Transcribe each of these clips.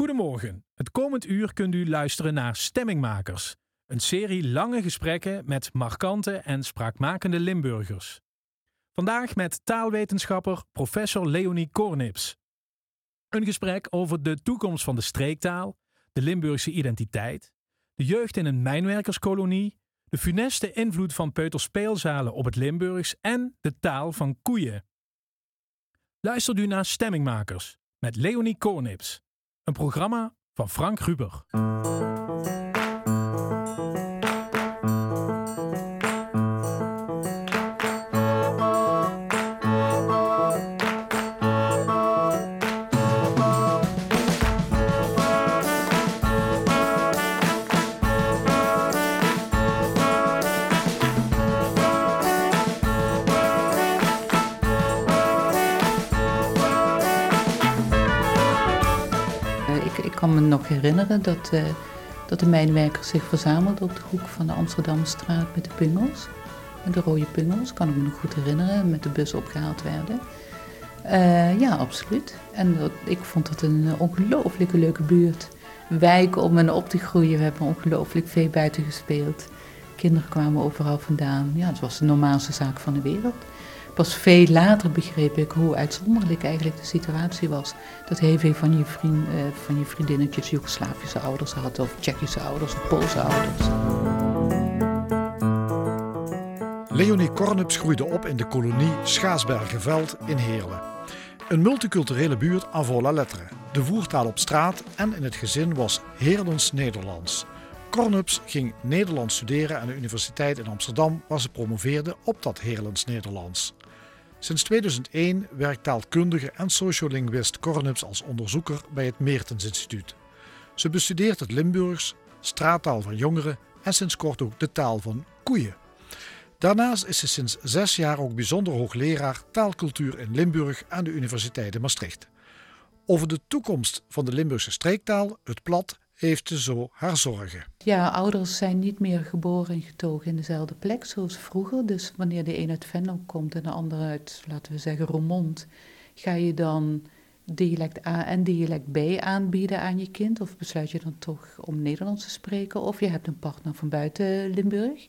Goedemorgen. Het komend uur kunt u luisteren naar Stemmingmakers. Een serie lange gesprekken met markante en spraakmakende Limburgers. Vandaag met taalwetenschapper professor Leonie Kornips. Een gesprek over de toekomst van de streektaal, de Limburgse identiteit, de jeugd in een mijnwerkerskolonie, de funeste invloed van peuterspeelzalen op het Limburgs en de taal van koeien. Luistert u naar Stemmingmakers met Leonie Kornips. Een programma van Frank Ruber. Kan me nog herinneren dat, eh, dat de mijnwerkers zich verzamelden op de hoek van de Amsterdamstraat met de pungels. De rode pungels, kan ik me nog goed herinneren, met de bus opgehaald werden. Eh, ja, absoluut. En dat, ik vond dat een ongelooflijke leuke buurt. Wijk om en op te groeien. We hebben ongelooflijk veel buiten gespeeld. Kinderen kwamen overal vandaan. Ja, het was de normaalste zaak van de wereld. Pas veel later begreep ik hoe uitzonderlijk eigenlijk de situatie was. Dat heel veel van je, vriend, eh, van je vriendinnetjes Joegoslavische ouders had, of Tsjechische ouders, of Poolse ouders. Leonie Kornups groeide op in de kolonie Schaasbergenveld in Heerlen. Een multiculturele buurt aan volle letteren. De voertaal op straat en in het gezin was Heerlens Nederlands. Kornups ging Nederlands studeren aan de Universiteit in Amsterdam, waar ze promoveerde op dat Heerlens Nederlands. Sinds 2001 werkt taalkundige en sociolinguist Kornups als onderzoeker bij het Meertens Instituut. Ze bestudeert het Limburgs, straattaal van jongeren en sinds kort ook de taal van koeien. Daarnaast is ze sinds zes jaar ook bijzonder hoogleraar taalcultuur in Limburg aan de Universiteit Maastricht. Over de toekomst van de Limburgse streektaal, het plat, heeft zo haar zorgen. Ja, ouders zijn niet meer geboren en getogen in dezelfde plek zoals vroeger. Dus wanneer de een uit Venlo komt en de ander uit, laten we zeggen, Roermond, ga je dan dialect A en dialect B aanbieden aan je kind? Of besluit je dan toch om Nederlands te spreken? Of je hebt een partner van buiten Limburg.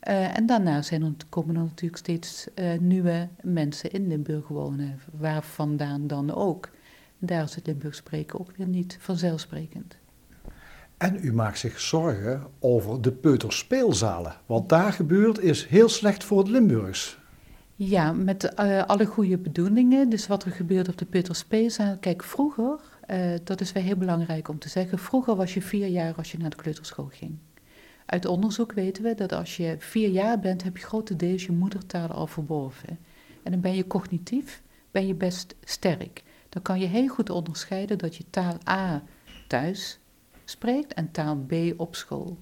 Eh, en daarna zijn komen er natuurlijk steeds eh, nieuwe mensen in Limburg wonen, waar vandaan dan ook. Daar is het Limburg spreken ook weer niet vanzelfsprekend. En u maakt zich zorgen over de peuterspeelzalen. Wat daar gebeurt is heel slecht voor het Limburgs. Ja, met eh, alle goede bedoelingen. Dus wat er gebeurt op de Peuterspeelzaal. Kijk, vroeger, eh, dat is wel heel belangrijk om te zeggen. Vroeger was je vier jaar als je naar de kleuterschool ging. Uit onderzoek weten we dat als je vier jaar bent, heb je grotendeels je moedertaal al verworven. En dan ben je cognitief, ben je best sterk. Dan kan je heel goed onderscheiden dat je taal A thuis spreekt en taal B op school.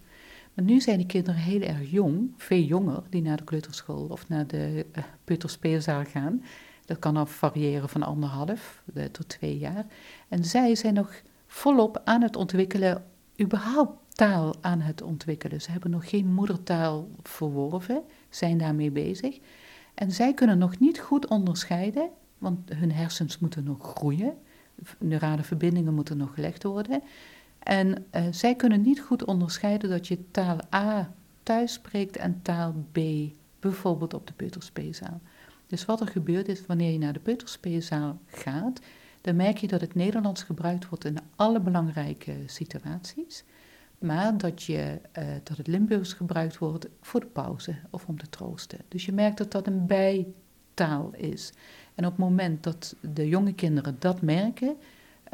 Maar nu zijn die kinderen heel erg jong, veel jonger, die naar de kleuterschool of naar de uh, peuterspeelzaal gaan. Dat kan al variëren van anderhalf uh, tot twee jaar. En zij zijn nog volop aan het ontwikkelen, überhaupt taal aan het ontwikkelen. Ze hebben nog geen moedertaal verworven, zijn daarmee bezig. En zij kunnen nog niet goed onderscheiden, want hun hersens moeten nog groeien. Neurale verbindingen moeten nog gelegd worden. En uh, zij kunnen niet goed onderscheiden dat je taal A thuis spreekt en taal B, bijvoorbeeld op de peuterspeelzaal. Dus wat er gebeurt is, wanneer je naar de peuterspeelzaal gaat, dan merk je dat het Nederlands gebruikt wordt in alle belangrijke situaties, maar dat, je, uh, dat het Limburgs gebruikt wordt voor de pauze of om te troosten. Dus je merkt dat dat een bijtaal is. En op het moment dat de jonge kinderen dat merken,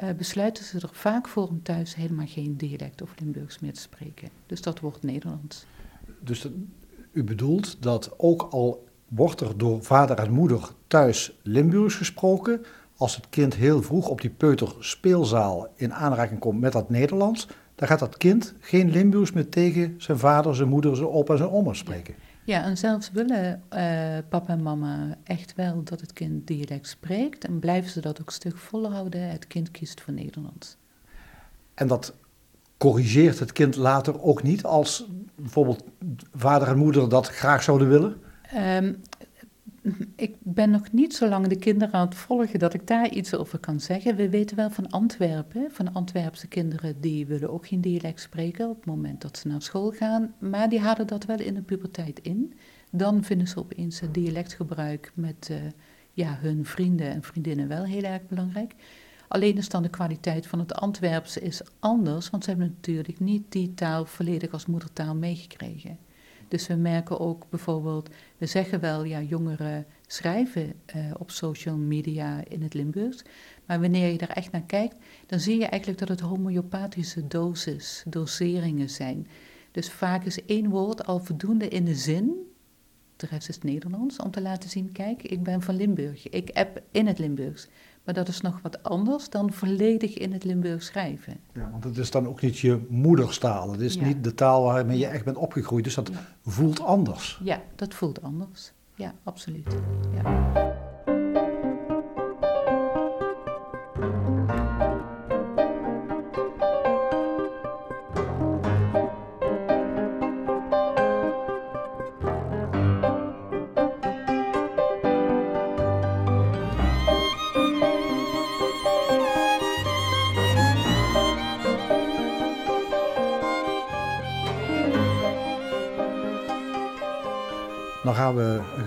uh, besluiten ze er vaak voor om thuis helemaal geen dialect of Limburgs meer te spreken. Dus dat wordt Nederlands. Dus dat, u bedoelt dat ook al wordt er door vader en moeder thuis Limburgs gesproken, als het kind heel vroeg op die peuterspeelzaal in aanraking komt met dat Nederlands, dan gaat dat kind geen Limburgs meer tegen zijn vader, zijn moeder, zijn opa en zijn oma spreken. En zelfs willen uh, papa en mama echt wel dat het kind dialect spreekt en blijven ze dat ook stug volhouden. Het kind kiest voor Nederlands. En dat corrigeert het kind later ook niet als bijvoorbeeld vader en moeder dat graag zouden willen? Um, Ik ben nog niet zo lang de kinderen aan het volgen dat ik daar iets over kan zeggen. We weten wel van Antwerpen, van Antwerpse kinderen, die willen ook geen dialect spreken op het moment dat ze naar school gaan. Maar die hadden dat wel in de puberteit in. Dan vinden ze opeens het dialectgebruik met uh, ja, hun vrienden en vriendinnen wel heel erg belangrijk. Alleen is dan de kwaliteit van het Antwerpse is anders, want ze hebben natuurlijk niet die taal volledig als moedertaal meegekregen. Dus we merken ook bijvoorbeeld, we zeggen wel, ja, jongeren schrijven uh, op social media in het Limburgs. Maar wanneer je daar echt naar kijkt, dan zie je eigenlijk dat het homeopathische dosis, doseringen zijn. Dus vaak is één woord al voldoende in de zin, de rest is Nederlands, om te laten zien, kijk, ik ben van Limburg, ik heb in het Limburgs. Maar dat is nog wat anders dan volledig in het Limburgs schrijven. Ja, want het is dan ook niet je moederstaal. Het is niet de taal waarmee je echt bent opgegroeid. Dus dat voelt anders. Ja, dat voelt anders. Ja, absoluut. Ja.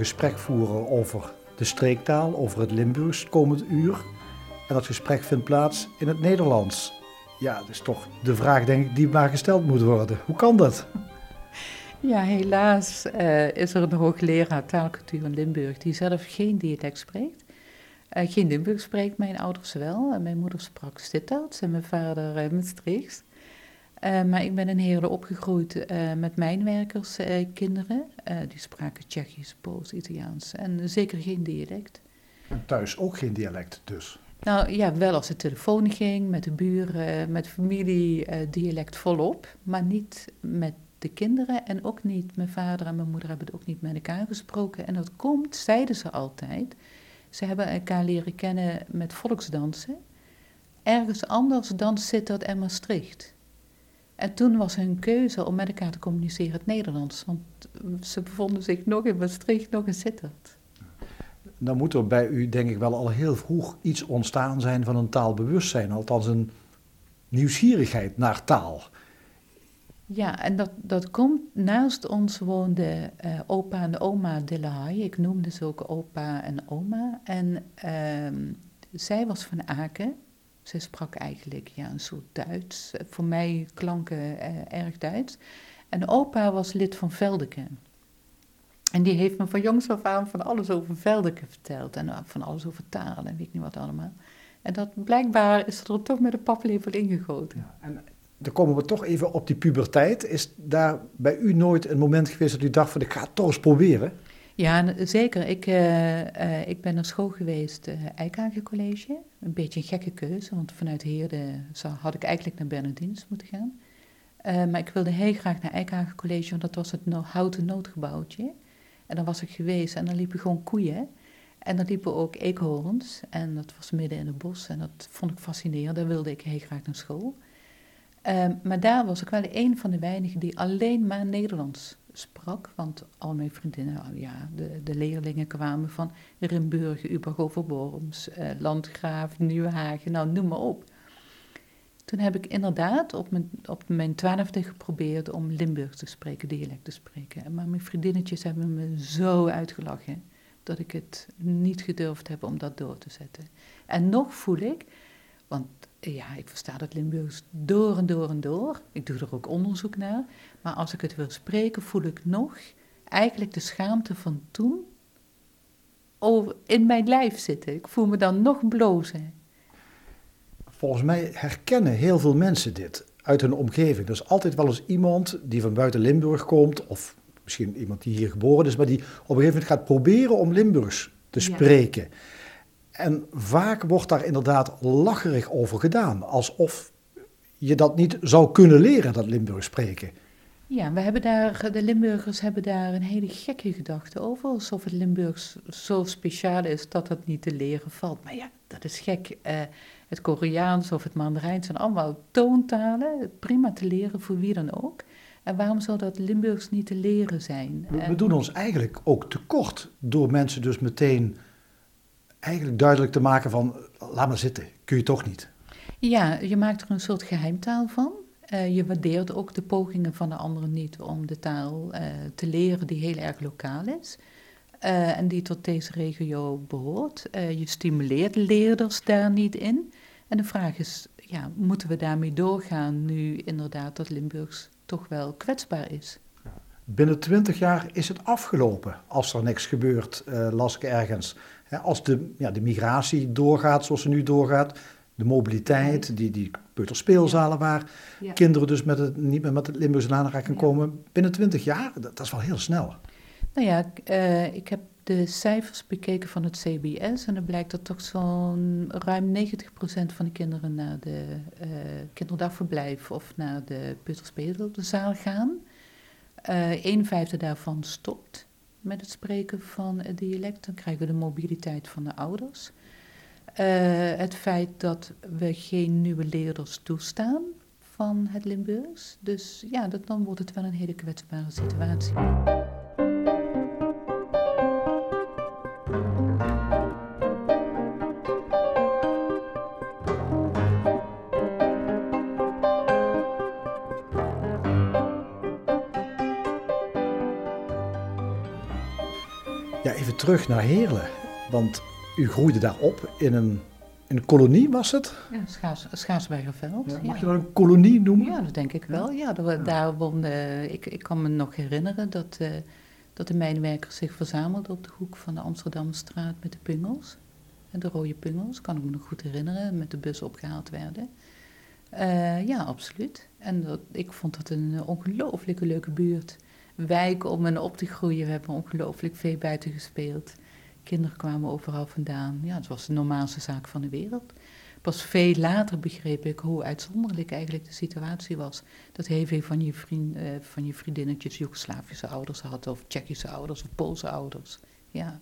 Gesprek voeren over de streektaal, over het Limburgs komend uur. En dat gesprek vindt plaats in het Nederlands. Ja, dat is toch de vraag, denk ik, die maar gesteld moet worden. Hoe kan dat? Ja, helaas uh, is er een hoogleraar taalcultuur in Limburg die zelf geen dialect spreekt. Uh, geen Limburg spreekt, mijn ouders wel. mijn moeder sprak Sittard en mijn vader uh. Uh, maar ik ben in Heerlen opgegroeid uh, met mijnwerkers, uh, kinderen. die spraken Tsjechisch, Pools, Italiaans en zeker geen dialect. En thuis ook geen dialect dus? Nou ja, wel als de telefoon ging, met de buren, met familie, dialect volop. Maar niet met de kinderen en ook niet, mijn vader en mijn moeder hebben het ook niet met elkaar gesproken. En dat komt, zeiden ze altijd, ze hebben elkaar leren kennen met volksdansen. Ergens anders dan Sittard en Maastricht. En toen was hun keuze om met elkaar te communiceren het Nederlands. Want ze bevonden zich nog in Maastricht, nog in Sittard. Dan moet er bij u denk ik wel al heel vroeg iets ontstaan zijn van een taalbewustzijn. Althans een nieuwsgierigheid naar taal. Ja, en dat, dat komt, naast ons woonden uh, opa en oma de Lahaye. Ik noemde ze ook opa en oma. En uh, zij was van Aken. Ze sprak eigenlijk ja, een soort Duits. Voor mij klanken eh, erg Duits. En opa was lid van Veldeke. En die heeft me van jongs af aan van alles over Veldeke verteld. En van alles over talen en weet ik niet wat allemaal. En dat blijkbaar is er toch met de paplepel ingegoten. Ja, en dan komen we toch even op die puberteit. Is daar bij u nooit een moment geweest dat u dacht van ik ga het toch eens proberen? Ja, zeker. Ik, uh, uh, ik ben naar school geweest, uh, College. Een beetje een gekke keuze, want vanuit Heerde had ik eigenlijk naar Bernardins moeten gaan. maar ik wilde heel graag naar Eikhagen College, want dat was het houten noodgebouwtje. En dan was ik geweest en dan liepen gewoon koeien. En dan liepen ook eekhoorns. En dat was midden in het bos. En dat vond ik fascinerend. Daar wilde ik heel graag naar school. maar daar was ik wel een van de weinigen die alleen maar Nederlands sprak. Want al mijn vriendinnen, ja, de, de leerlingen kwamen van Rimburg, Ubergoverborms, uh, Landgraaf, Nieuwenhagen, nou noem maar op. Toen heb ik inderdaad op mijn, op mijn twaalfde geprobeerd om Limburg te spreken, dialect te spreken. Maar mijn vriendinnetjes hebben me zo uitgelachen dat ik het niet gedurfd heb om dat door te zetten. En nog voel ik, want ja, ik versta dat Limburgs door en door en door. Ik doe er ook onderzoek naar. Maar als ik het wil spreken, voel ik nog eigenlijk de schaamte van toen over, in mijn lijf zitten. Ik voel me dan nog blozen. Volgens mij herkennen heel veel mensen dit uit hun omgeving. Er is altijd wel eens iemand die van buiten Limburg komt, of misschien iemand die hier geboren is, maar die op een gegeven moment gaat proberen om Limburgs te spreken. En vaak wordt daar inderdaad lacherig over gedaan, alsof je dat niet zou kunnen leren, dat Limburgs spreken. Ja, we hebben daar, de Limburgers hebben daar een hele gekke gedachte over. Alsof het Limburgs zo speciaal is dat het niet te leren valt. Maar ja, dat is gek. Uh, het Koreaans of het Mandarijn zijn allemaal toontalen. Prima te leren voor wie dan ook. En waarom zou dat Limburgs niet te leren zijn? We, we En- doen ons eigenlijk ook tekort door mensen dus meteen eigenlijk duidelijk te maken van laat maar zitten, kun je toch niet. Ja, je maakt er een soort geheimtaal van. Eh, je waardeert ook de pogingen van de anderen niet om de taal eh, te leren die heel erg lokaal is. eh, en die tot deze regio behoort. Eh, je stimuleert leerders daar niet in. En de vraag is, ja, moeten we daarmee doorgaan nu inderdaad dat Limburgs toch wel kwetsbaar is? Binnen twintig jaar is het afgelopen als er niks gebeurt, las ik ergens. Als de, ja, de migratie doorgaat zoals ze nu doorgaat, de mobiliteit, die, die peuterspeelzalen waar Ja. kinderen dus met het, niet meer met het Limburgse in aanraking Ja. komen, binnen twintig jaar, dat, dat is wel heel snel. Nou ja, ik, eh, ik heb de cijfers bekeken van het CBS en dan blijkt dat toch zo'n ruim 90% van de kinderen naar de eh, kinderdagverblijf of naar de peuterspeelzaal gaan. Eh een vijfde daarvan stopt met het spreken van het dialect. Dan krijgen we de mobiliteit van de ouders. Eh, het feit dat we geen nieuwe leerders toestaan van het Limburgs. Dus ja, dan wordt het wel een hele kwetsbare situatie. Terug naar Heerlen, want u groeide daar op in een, in een kolonie, was het? Ja, Schaars, Schaarsbergenveld. Ja, mag je dat een kolonie noemen? Ja, dat denk ik wel. Ja, daar, daar woonde, ik, ik kan me nog herinneren dat, eh, dat de mijnwerkers zich verzamelden op de hoek van de Amsterdamstraat met de pungels. En de rode pungels, kan ik me nog goed herinneren, met de bus opgehaald werden. Eh, ja, absoluut. En dat, ik vond dat een eh, ongelooflijke leuke buurt. Wijk om en op te groeien. We hebben ongelooflijk veel buiten gespeeld. Kinderen kwamen overal vandaan. Ja, het was de normaalste zaak van de wereld. Pas veel later begreep ik hoe uitzonderlijk eigenlijk de situatie was. Dat heel veel van je, vriend, eh, van je vriendinnetjes Joegoslavische ouders had, of Tsjechische ouders, of Poolse ouders. Ja.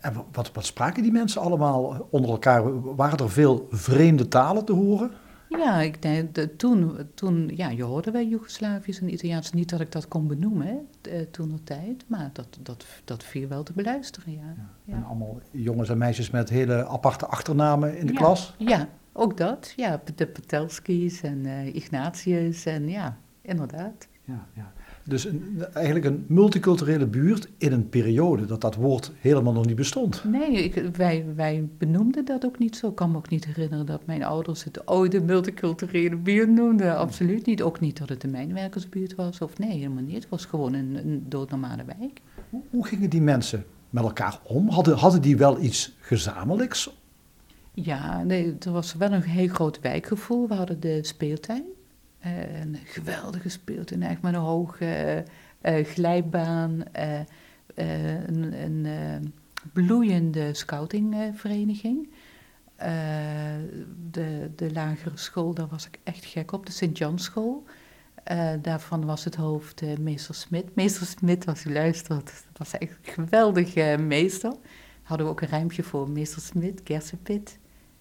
En wa- wat, wat spraken die mensen allemaal onder elkaar? Waren er veel vreemde talen te horen? Ja, ik denk, de- toen, toen, ja, je hoorde wel Joegoslavisch en Italiaans. Niet dat ik dat kon benoemen, eh, toen de tijd, maar dat, dat, dat viel wel te beluisteren, ja. Ja. En allemaal jongens en meisjes met hele aparte achternamen in de klas? Ja, ook dat. Ja, de Patelskis en eh, Ignatius en ja, inderdaad. Ja, ja. Dus een, eigenlijk een multiculturele buurt in een periode dat dat woord helemaal nog niet bestond. Nee, ik, wij, wij benoemden dat ook niet zo. Ik kan me ook niet herinneren dat mijn ouders het een multiculturele buurt noemden. Absoluut niet. Ook niet dat het een mijnwerkersbuurt was. Of nee, helemaal niet. Het was gewoon een, een doodnormale wijk. Hoe, hoe gingen die mensen met elkaar om? Hadden, hadden die wel iets gezamenlijks? Ja, nee, er was wel een heel groot wijkgevoel. We hadden de speeltuin. Eh, een geweldige speeltuin, echt met een hoge eh, eh, glijbaan. een een bloeiende scoutingvereniging. De, de lagere school, daar was ik echt gek op, de Sint-Janschool. Eh, daarvan was het hoofd meester Smit. Meester Smit, als u luistert, dat was echt een geweldige meester. Hadden we ook een rijmpje voor. Meester Smit, kersenpit,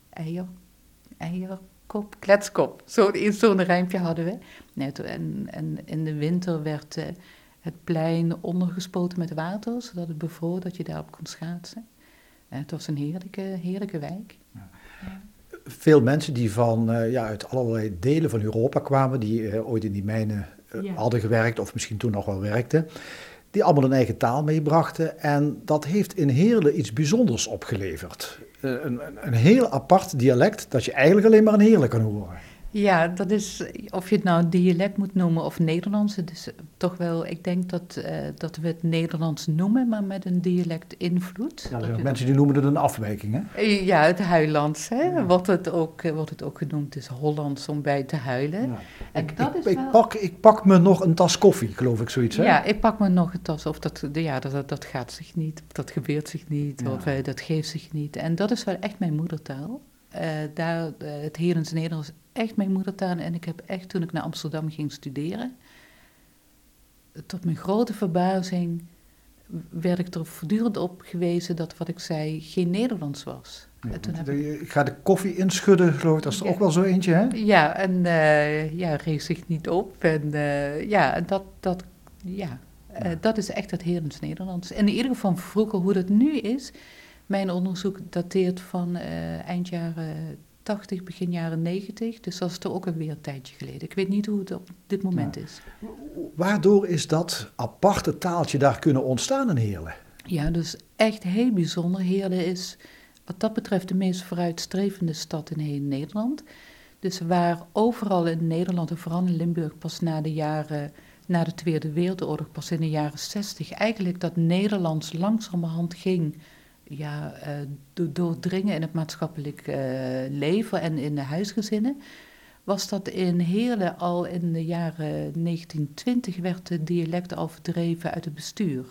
eier, eierkop, kletskop. Zo'n zo'n rijmpje hadden we. Net, en, en in de winter werd eh, het plein ondergespoten met water, zodat het bevroor dat je daarop kon schaatsen. Eh, het was een heerlijke, heerlijke wijk. Veel mensen die van, eh, ja, uit allerlei delen van Europa kwamen, die ooit in die mijnen Ja. hadden gewerkt of misschien toen nog wel werkten, die allemaal hun eigen taal meebrachten. En dat heeft in Heerlen iets bijzonders opgeleverd. Eh, een, een, een heel apart dialect dat je eigenlijk alleen maar in Heerlen kan horen. Ja, dat is, of je het nou dialect moet noemen of Nederlands, het is toch wel, ik denk dat, eh, dat we het Nederlands noemen, maar met een dialect invloed. Ja, mensen die noemen het een afwijking. Hè? Eh, Ja, het Huilands, hè, wordt, het ook, eh, wordt het ook genoemd. Is Hollands om bij te huilen. Ja. En Ik, dat ik, is ik wel- pak, ik pak me nog een tas koffie, geloof ik, zoiets. Hè? Ja, ik pak me nog een tas. Of dat, ja, dat, dat, dat gaat zich niet. Of dat gebeurt zich niet. Of eh, dat geeft zich niet. En dat is wel echt mijn moedertaal. Eh, daar, eh, het Herens Nederlands is echt mijn moedertaal. En ik heb echt, toen ik naar Amsterdam ging studeren... tot mijn grote verbazing werd ik er voortdurend op gewezen... dat wat ik zei geen Nederlands was. Nee, toen heb de- ik ga de koffie inschudden, geloof ik. Dat is er Ja. ook wel zo eentje, hè? Ja, en eh ja, reeg zich niet op. En ja, en dat, dat, ja, dat is echt het Herens Nederlands. En in ieder geval vroeger, hoe dat nu is. Mijn onderzoek dateert van eh, eind jaren 80, begin jaren 90. Dus dat is toch ook alweer een tijdje geleden. Ik weet niet hoe het op dit moment is. Waardoor is dat aparte taaltje daar kunnen ontstaan in Heerlen? Ja, dus echt heel bijzonder. Heerlen is wat dat betreft de meest vooruitstrevende stad in heel Nederland. Dus waar overal in Nederland en vooral in Limburg pas na de jaren, na de Tweede Wereldoorlog, pas in de jaren 60, eigenlijk dat Nederlands langzamerhand ging ja, eh, do- doordringen in het maatschappelijk eh, leven en in de huisgezinnen. Was dat in Heerlen al in de jaren 1920 werd het dialect al verdreven uit het bestuur.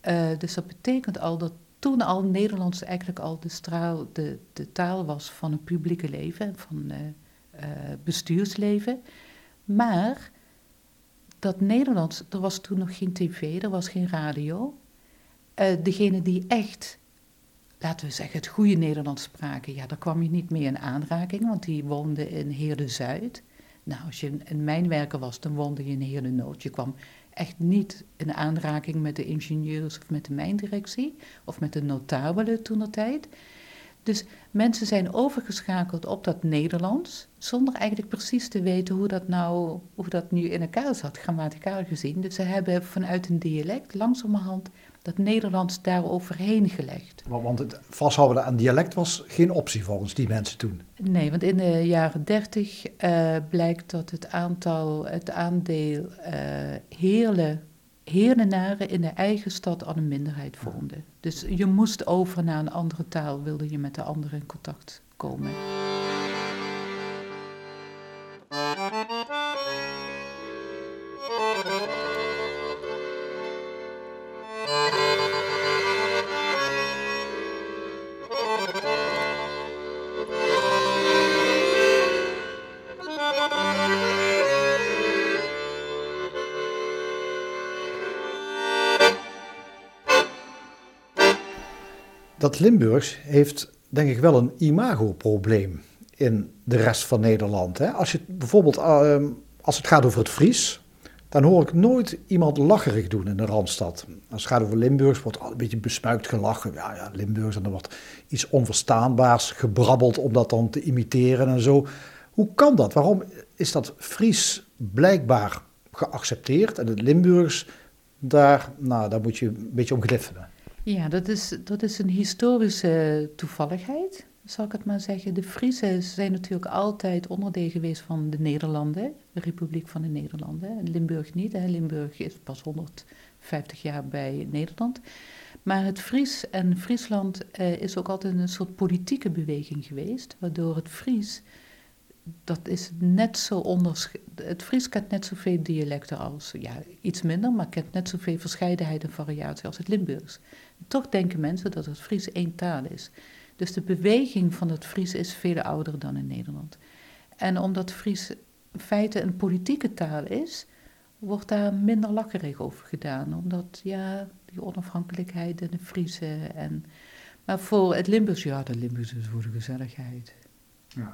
Eh, dus dat betekent al dat toen al Nederlands eigenlijk al de, straal, de, de taal was van het publieke leven, van eh, bestuursleven. Maar dat Nederlands, er was toen nog geen tv, er was geen radio. Eh degene die echt, laten we zeggen, het goede Nederlands spraken, ja, daar kwam je niet mee in aanraking, want die woonden in Heerde-Zuid. Nou, als je een mijnwerker was, dan woonde je in Heerde-Noord. Je kwam echt niet in aanraking met de ingenieurs of met de mijndirectie of met de notabelen toen de tijd. Dus mensen zijn overgeschakeld op dat Nederlands, zonder eigenlijk precies te weten hoe dat nou, hoe dat nu in elkaar zat, grammaticaal gezien. Dus ze hebben vanuit een dialect langzamerhand dat Nederlands daar overheen gelegd. Want het vasthouden aan dialect was geen optie volgens die mensen toen. Nee, want in de jaren 30 eh, blijkt dat het aantal, het aandeel eh heerlen, heerlenaren in de eigen stad al een minderheid vormde. Dus je moest over naar een andere taal, wilde je met de anderen in contact komen. Dat Limburgs heeft denk ik wel een imagoprobleem in de rest van Nederland. Hè? Als je bijvoorbeeld, ehm, als het gaat over het Fries, dan hoor ik nooit iemand lacherig doen in de Randstad. Als het gaat over Limburgs, wordt al een beetje besmuikt gelachen. Ja, ja, Limburgs, en er wordt iets onverstaanbaars gebrabbeld om dat dan te imiteren en zo. Hoe kan dat? Waarom is dat Fries blijkbaar geaccepteerd en het Limburgs, daar, nou, daar moet je een beetje om gliffenen? Ja, dat is, dat is een historische toevalligheid, zal ik het maar zeggen. De Friesen zijn natuurlijk altijd onderdeel geweest van de Nederlanden, de Republiek van de Nederlanden. En Limburg niet, hè. Limburg is pas 150 jaar bij Nederland. Maar het Fries en Friesland eh, is ook altijd een soort politieke beweging geweest, waardoor het Fries, dat is net zo. Het Fries kent net zoveel dialecten als, ja, iets minder, maar kent net zoveel verscheidenheid en variatie als het Limburgs. Toch denken mensen dat het Fries één taal is. Dus de beweging van het Fries is veel ouder dan in Nederland. En omdat Fries in feite een politieke taal is, wordt daar minder lakkerig over gedaan. Omdat, ja, die onafhankelijkheid en de Friese en... Maar voor het Limburgs, ja, de Limburgs is voor de gezelligheid.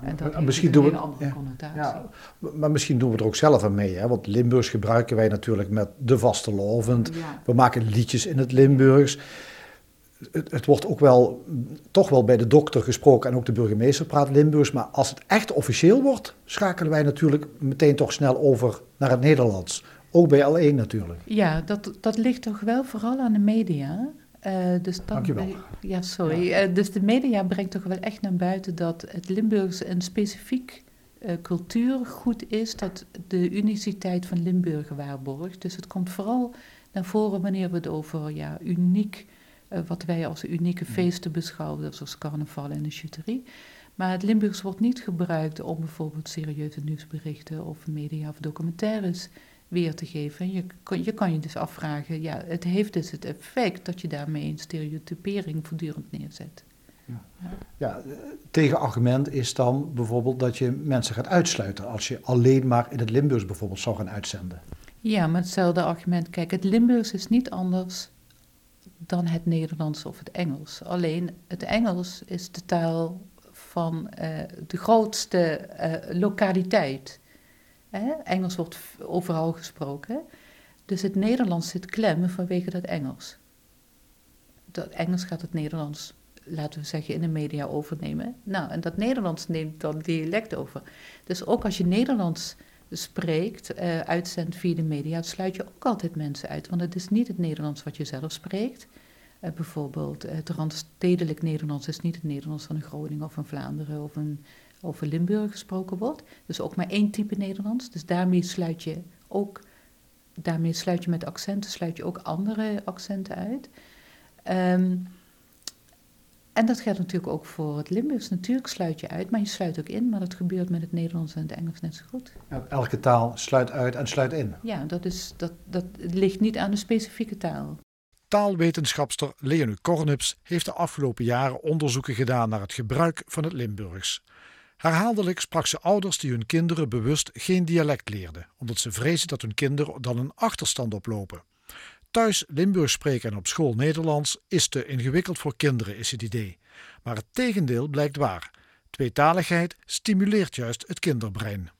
En dat misschien een doen we- hele andere ja. connotatie. Ja, maar misschien doen we er ook zelf aan mee. Hè? Want Limburgs gebruiken wij natuurlijk met de vaste lovend. Ja. We maken liedjes in het Limburgs. Het, het wordt ook wel, toch wel bij de dokter gesproken en ook de burgemeester praat Limburgs. Maar als het echt officieel wordt, schakelen wij natuurlijk meteen toch snel over naar het Nederlands. Ook bij L1 natuurlijk. Ja, dat, dat ligt toch wel vooral aan de media. Eh, dus dat, Dankjewel. Ja, sorry. Eh, dus de media brengt toch wel echt naar buiten dat het Limburgs een specifiek eh, cultuurgoed is dat de uniciteit van Limburg waarborgt. Dus het komt vooral naar voren wanneer we het over ja, uniek, wat wij als unieke feesten beschouwen, zoals carnaval en de chuterie. Maar het Limburgs wordt niet gebruikt om bijvoorbeeld serieuze nieuwsberichten of media of documentaires weer te geven. Je kan, je kan je dus afvragen, ja, het heeft dus het effect dat je daarmee een stereotypering voortdurend neerzet. Ja, eh, tegenargument is dan bijvoorbeeld dat je mensen gaat uitsluiten. Als je alleen maar in het Limburgs bijvoorbeeld zou gaan uitzenden. Ja, maar hetzelfde argument. Kijk, het Limburgs is niet anders dan het Nederlands of het Engels. Alleen het Engels is de taal van uh, de grootste uh, lokaliteit. Engels wordt overal gesproken. Dus het Nederlands zit klem vanwege dat Engels. Dat Engels gaat het Nederlands, laten we zeggen, in de media overnemen. Nou, en dat Nederlands neemt dan dialect over. Dus ook als je Nederlands spreekt, uh, uitzendt via de media, sluit je ook altijd mensen uit. Want het is niet het Nederlands wat je zelf spreekt. Uh, bijvoorbeeld, het randstedelijk Nederlands is niet het Nederlands van een Groningen of een Vlaanderen of een, of een Limburg gesproken wordt. Dus ook maar één type Nederlands. Dus daarmee sluit je ook, daarmee sluit je met accenten, sluit je ook andere accenten uit. Um, en dat geldt natuurlijk ook voor het Limburgs. Natuurlijk sluit je uit, maar je sluit ook in. Maar dat gebeurt met het Nederlands en het Engels net zo goed. elke taal sluit uit en sluit in. Ja, dat, is, dat, dat ligt niet aan de specifieke taal. Taalwetenschapster Leonie Kornups heeft de afgelopen jaren onderzoeken gedaan naar het gebruik van het Limburgs. Herhaaldelijk sprak ze ouders die hun kinderen bewust geen dialect leerden, omdat ze vrezen dat hun kinderen dan een achterstand oplopen. Thuis Limburgs spreken en op school Nederlands is te ingewikkeld voor kinderen, is het idee. Maar het tegendeel blijkt waar. Tweetaligheid stimuleert juist het kinderbrein.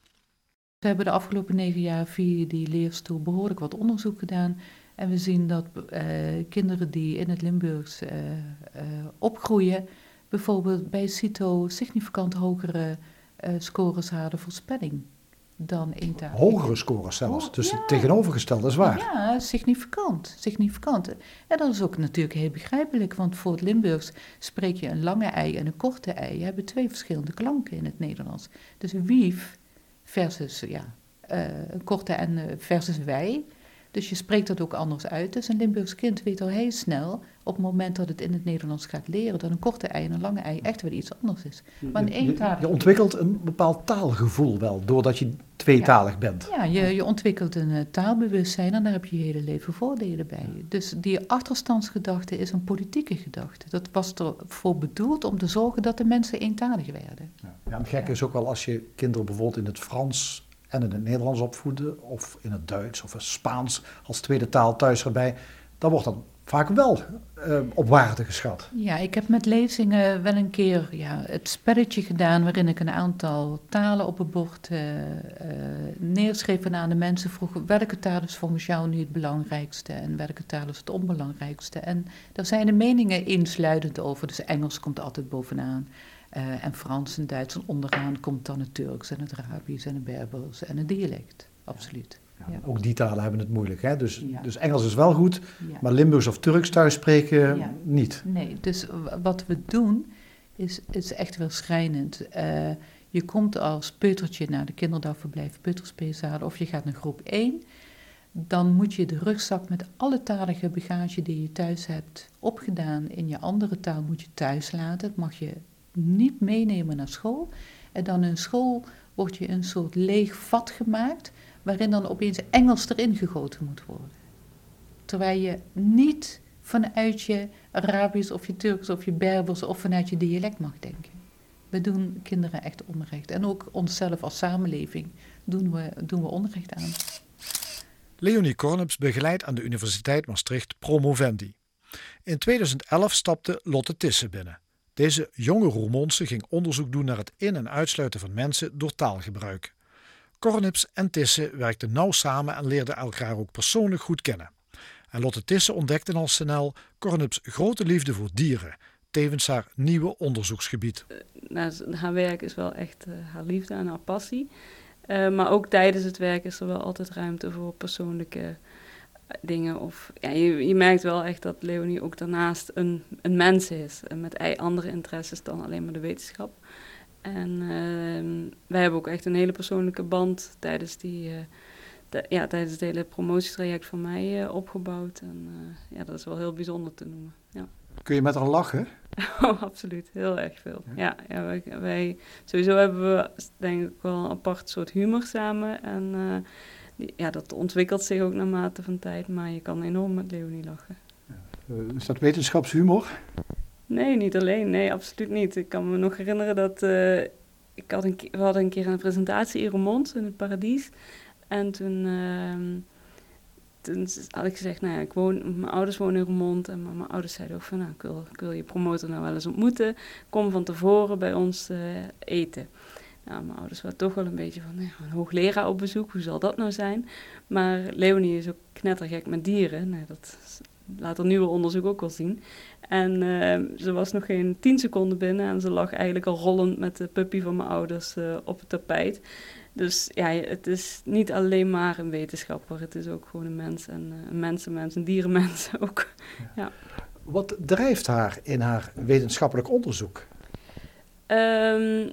We hebben de afgelopen negen jaar via die leerstoel behoorlijk wat onderzoek gedaan. En we zien dat uh, kinderen die in het Limburgs uh, uh, opgroeien, bijvoorbeeld bij CITO significant hogere scores hadden voor spelling dan eentalig. Hogere scores zelfs, dus ja. het tegenovergestelde is waar. Ja, significant, significant. En dat is ook natuurlijk heel begrijpelijk, want voor het Limburgs spreek je een lange ei en een korte ei. Je hebben twee verschillende klanken in het Nederlands. Dus wief versus, ja, uh, een korte en uh, versus wij. Dus je spreekt dat ook anders uit. Dus een Limburgs kind weet al heel snel, op het moment dat het in het Nederlands gaat leren, dat een korte ei en een lange ei echt wel iets anders is. Maar je, je, ontwikkelt een bepaald taalgevoel wel, doordat je tweetalig bent. Ja, je, je ontwikkelt een uh, taalbewustzijn en daar heb je je hele leven voordelen bij. Dus die achterstandsgedachte is een politieke gedachte. Dat was ervoor bedoeld om te zorgen dat de mensen eentalig werden. Ja, ja het gekke is ook wel als je kinderen bijvoorbeeld in het Frans en in het Nederlands opvoeden, of in het Duits of het Spaans als tweede taal thuis erbij, dan wordt dat vaak wel uh, op waarde geschat. Ja, ik heb met lezingen wel een keer ja, het spelletje gedaan waarin ik een aantal talen op het bord uh, neerschreef en aan de mensen vroeg welke taal is volgens jou nu het belangrijkste en welke taal is het onbelangrijkste. En daar zijn de meningen insluitend over, dus Engels komt altijd bovenaan. Uh, en Frans en Duits en onderaan komt dan het Turks en het Arabisch en het Berbers en het dialect. Absoluut. Ja, Ook die talen hebben het moeilijk. Hè? Dus, dus Engels is wel goed, maar Limburgs of Turks thuis spreken niet. Nee, dus wat we doen is, is echt wel schrijnend. Uh, je komt als peutertje naar de kinderdagverblijf peuterspeelzalen of je gaat naar groep 1. Dan moet je de rugzak met alle talige bagage die je thuis hebt opgedaan in je andere taal moet je thuis laten. Dat mag je niet meenemen naar school. En dan in school wordt je een soort leeg vat gemaakt, waarin dan opeens Engels erin gegoten moet worden. Terwijl je niet vanuit je Arabisch of je Turks of je Berbers of vanuit je dialect mag denken. We doen kinderen echt onrecht. En ook onszelf als samenleving doen we, doen we onrecht aan. Leonie Kornups begeleidt aan de Universiteit Maastricht promovendi. In 2011 stapte Lotte Tissen binnen. Deze jonge Roermondse ging onderzoek doen naar het in- en uitsluiten van mensen door taalgebruik. Cornips en Tisse werkten nauw samen en leerden elkaar ook persoonlijk goed kennen. En Lotte Tisse ontdekte al snel Cornips grote liefde voor dieren, tevens haar nieuwe onderzoeksgebied. Uh, nou, haar werk is wel echt uh, haar liefde en haar passie. Uh, maar ook tijdens het werk is er wel altijd ruimte voor persoonlijke dingen. Of, ja, je, je merkt wel echt dat Leonie ook daarnaast een, een mens is. Met andere interesses dan alleen maar de wetenschap. En uh, wij hebben ook echt een hele persoonlijke band tijdens, die, uh, ja, tijdens het hele promotietraject van mij uh, opgebouwd. En eh, ja, dat is wel heel bijzonder te noemen. Ja. Kun je met haar lachen? oh, absoluut. Heel erg veel. Ja, ja, wij, wij, sowieso hebben we denk ik wel een apart soort humor samen. En ja, dat ontwikkelt zich ook naarmate van tijd, maar je kan enorm met Leonie lachen. Uh, is dat wetenschapshumor? Nee, niet alleen. Nee, absoluut niet. Ik kan me nog herinneren dat uh, ik had een we hadden een keer een presentatie in Remond in het Paradies. En toen, uh, toen had ik gezegd, nou ja, ik woon, mijn ouders wonen in Remond. En mijn ouders zeiden ook van, nou, ik wil, ik wil je promotor nou wel eens ontmoeten. Kom van tevoren bij ons uh, eten. Nou, mijn ouders waren toch wel een beetje van, een hoogleraar op bezoek, hoe zal dat nou zijn? Maar Leonie is ook knettergek met dieren. Nou, dat laat er nieuwe onderzoek ook wel zien. En uh, ze was nog geen tien seconden binnen en ze lag eigenlijk al rollend met de puppy van mijn ouders uh, op het tapijt. Dus ja, het is niet alleen maar een wetenschapper, het is ook gewoon een mens en uh, een mensenmens, een dierenmens ook. Ja. Wat drijft haar in haar wetenschappelijk onderzoek? Um,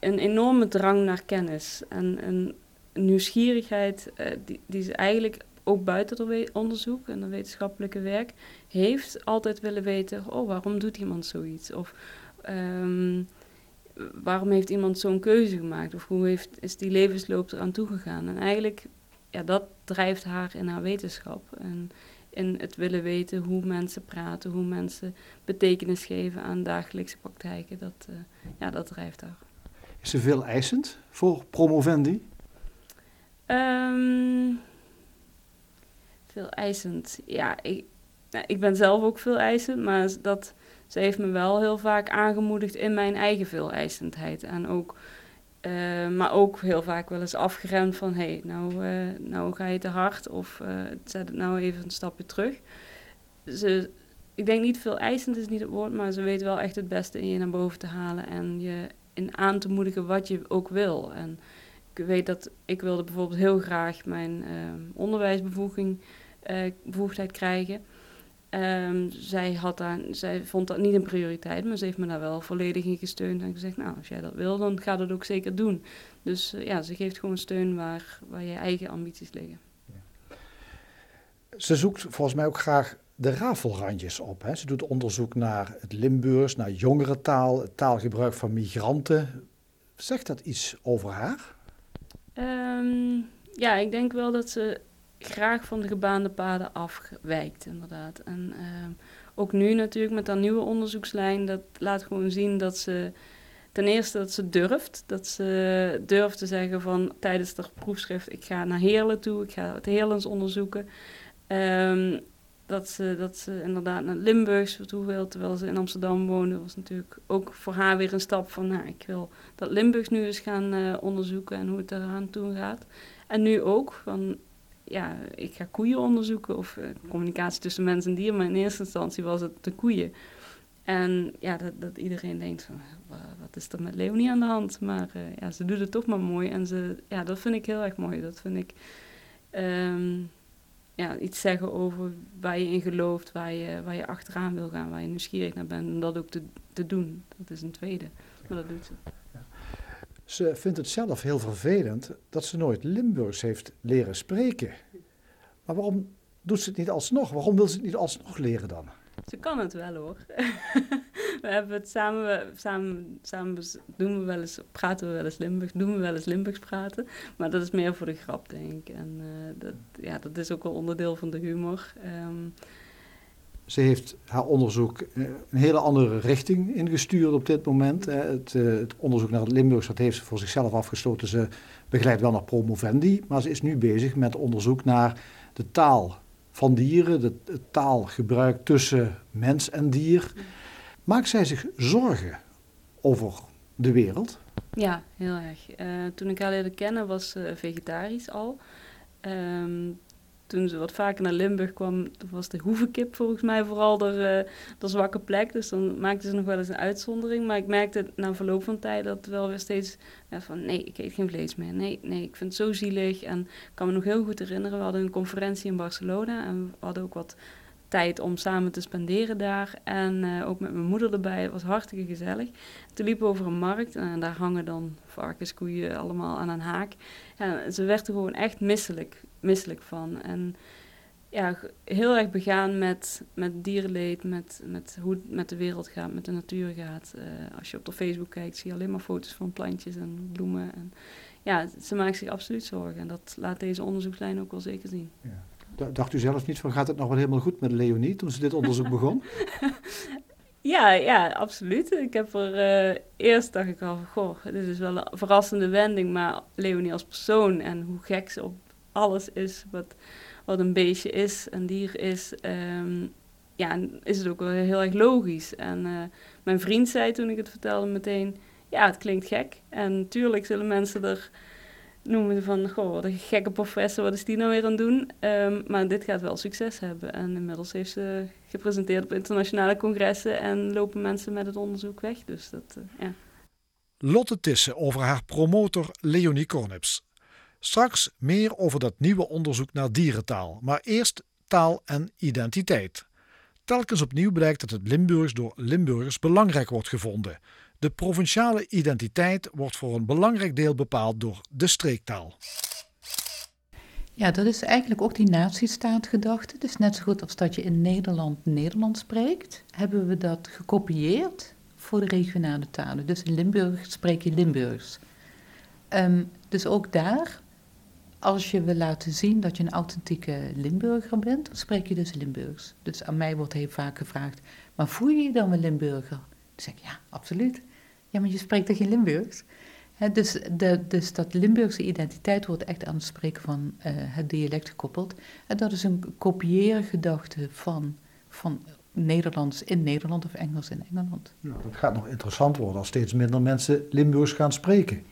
een enorme drang naar kennis en een nieuwsgierigheid uh, die, die ze eigenlijk ook buiten het onderzoek en het wetenschappelijke werk heeft altijd willen weten, oh, waarom doet iemand zoiets? Of um, waarom heeft iemand zo'n keuze gemaakt? Of hoe heeft, is die levensloop eraan toegegaan? En eigenlijk, ja, dat drijft haar in haar wetenschap. En in het willen weten hoe mensen praten, hoe mensen betekenis geven aan dagelijkse praktijken. Dat, uh, ja, dat drijft haar. Is ze veel eisend voor promovendi? Um, veel eisend. Ja, ik, nou, ik ben zelf ook veel eisend, maar dat, ze heeft me wel heel vaak aangemoedigd in mijn eigen veel eisendheid. En ook, uh, maar ook heel vaak wel eens afgeremd van, hé, hey, nou, uh, nou ga je te hard of uh, zet het nou even een stapje terug. Ze, ik denk niet veel eisend is niet het woord, maar ze weet wel echt het beste in je naar boven te halen en je in aan te moedigen wat je ook wil. En ik weet dat ik wilde bijvoorbeeld heel graag mijn onderwijsbevoeging uh, bevoegdheid krijgen. Um, zij, had daar, zij vond dat niet een prioriteit, maar ze heeft me daar wel volledig in gesteund en gezegd, nou, als jij dat wil, dan ga dat ook zeker doen. Dus uh, ja, ze geeft gewoon steun waar, waar je eigen ambities liggen. Ja. Ze zoekt volgens mij ook graag de rafelrandjes op. Hè? Ze doet onderzoek naar het Limburgs, naar jongerentaal, het taalgebruik van migranten. Zegt dat iets over haar? Um, ja, ik denk wel dat ze graag van de gebaande paden afwijkt, inderdaad. En uh, ook nu natuurlijk met dat nieuwe onderzoekslijn, dat laat gewoon zien dat ze ten eerste dat ze durft. Dat ze durft te zeggen van tijdens het proefschrift, ik ga naar Heerlen toe, ik ga het Heerlens onderzoeken. Um, dat ze, dat ze inderdaad naar Limburgs toe wil, terwijl ze in Amsterdam woonde, was natuurlijk ook voor haar weer een stap van, nou, ik wil dat Limburgs nu eens gaan uh, onderzoeken en hoe het eraan toe gaat. En nu ook, van ja, ik ga koeien onderzoeken of uh, communicatie tussen mens en dier, maar in eerste instantie was het de koeien. En ja, dat, dat iedereen denkt van, wat is er met Leonie aan de hand? Maar uh, ja, ze doet het toch maar mooi en ze, ja, dat vind ik heel erg mooi. Dat vind ik um, ja, iets zeggen over waar je in gelooft, waar je, waar je achteraan wil gaan, waar je nieuwsgierig naar bent en dat ook te, te doen. Dat is een tweede, maar dat doet ze. Ze vindt het zelf heel vervelend dat ze nooit Limburgs heeft leren spreken. Maar waarom doet ze het niet alsnog? Waarom wil ze het niet alsnog leren dan? Ze kan het wel hoor. we hebben het samen, samen, samen doen we wel eens, praten we wel eens Limburgs, doen we wel eens Limburgs praten. Maar dat is meer voor de grap, denk ik. En uh, dat, ja, dat is ook wel onderdeel van de humor. Um, ze heeft haar onderzoek eh, een hele andere richting ingestuurd op dit moment. Het, eh, het onderzoek naar het Limburgs dat heeft ze voor zichzelf afgesloten. Ze begeleidt wel naar promovendi, maar ze is nu bezig met onderzoek naar de taal van dieren, de, taalgebruik tussen mens en dier. Maakt zij zich zorgen over de wereld? Ja, heel erg. Uh, toen ik haar leerde kennen was ze vegetarisch al. Um, toen ze wat vaker naar Limburg kwam, was de hoevenkip volgens mij vooral de, uh, de zwakke plek. Dus dan maakte ze nog wel eens een uitzondering. Maar ik merkte na verloop van tijd dat wel weer steeds van nee, ik eet geen vlees meer. Nee, nee, ik vind het zo zielig. En ik kan me nog heel goed herinneren, we hadden een conferentie in Barcelona en we hadden ook wat tijd om samen te spenderen daar. En uh, ook met mijn moeder erbij. Het was hartstikke gezellig. Toen liepen over een markt en daar hangen dan varkens, koeien allemaal aan een haak. Ja, ze werd er gewoon echt misselijk, misselijk van. En ja, heel erg begaan met, met dierenleed, met, met hoe het met de wereld gaat, met de natuur gaat. Uh, als je op de Facebook kijkt, zie je alleen maar foto's van plantjes en bloemen. En ja, ze maakt zich absoluut zorgen. En dat laat deze onderzoekslijn ook wel zeker zien. Ja. Dacht u zelf niet van gaat het nog wel helemaal goed met Leonie toen ze dit onderzoek begon? ja, ja, absoluut. Ik heb er uh, eerst dacht ik al, goh, dit is wel een verrassende wending, maar Leonie als persoon en hoe gek ze op alles is wat, wat een beestje is, een dier is, ehm, ja, is het ook wel heel erg logisch. En uh, mijn vriend zei toen ik het vertelde meteen, ja, het klinkt gek. En natuurlijk zullen mensen er noemen van, goh, wat een gekke professor, wat is die nou weer aan het doen? Um, maar dit gaat wel succes hebben. En inmiddels heeft ze gepresenteerd op internationale congressen en lopen mensen met het onderzoek weg. Dus dat, uh, ja. Lotte Tissen over haar promotor Leonie Kornips. Straks meer over dat nieuwe onderzoek naar dierentaal, maar eerst taal en identiteit. Telkens opnieuw blijkt dat het Limburgs door Limburgers belangrijk wordt gevonden. De provinciale identiteit wordt voor een belangrijk deel bepaald door de streektaal. Ja, dat is eigenlijk ook die natiestaatgedachte. Dus net zo goed als dat je in Nederland Nederlands spreekt, hebben we dat gekopieerd voor de regionale talen. Dus in Limburg spreek je Limburgs. Um, dus ook daar, als je wil laten zien dat je een authentieke Limburger bent, dan spreek je dus Limburgs. Dus aan mij wordt heel vaak gevraagd, maar voel je je dan een Limburger? Dan zeg ik, ja, absoluut. Ja, maar je spreekt toch geen Limburgs? dus, de, dus dat Limburgse identiteit wordt echt aan het spreken van uh, het dialect gekoppeld. En dat is een kopieergedachte van, van Nederlands in Nederland of Engels in Engeland. Nou, dat gaat nog interessant worden als steeds minder mensen Limburgs gaan spreken.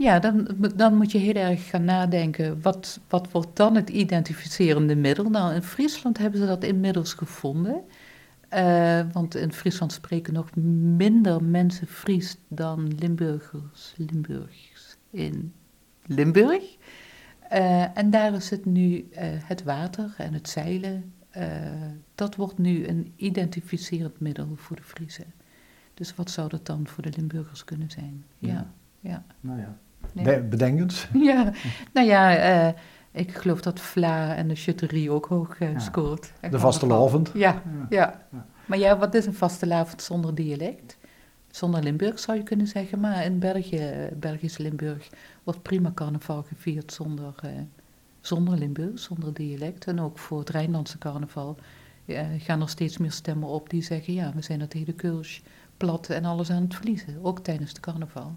Ja, dan, dan moet je heel erg gaan nadenken, wat, wat wordt dan het identificerende middel? Nou, in Friesland hebben ze dat inmiddels gevonden. Uh, want in Friesland spreken nog minder mensen Fries dan Limburgers, Limburgs in Limburg. Uh, en daar is het nu uh, het water en het zeilen. dat wordt nu een identificerend middel voor de Friese. Dus wat zou dat dan voor de Limburgers kunnen zijn? Ja, ja. ja. Nou ja. Bedenkend. Ja, nou ja, ik geloof dat Vla en de Chutterie ook hoog uh, scoort. De vaste lavend. Ja, ja. Maar ja, wat is een vaste lavend zonder dialect? Zonder Limburg zou je kunnen zeggen, maar in België, Belgisch Limburg, wordt prima carnaval gevierd zonder, uh, zonder Limburg, zonder dialect. En ook voor het Rijnlandse carnaval uh, gaan er steeds meer stemmen op die zeggen, ja, we zijn het hele keus plat en alles aan het verliezen, ook tijdens de carnaval.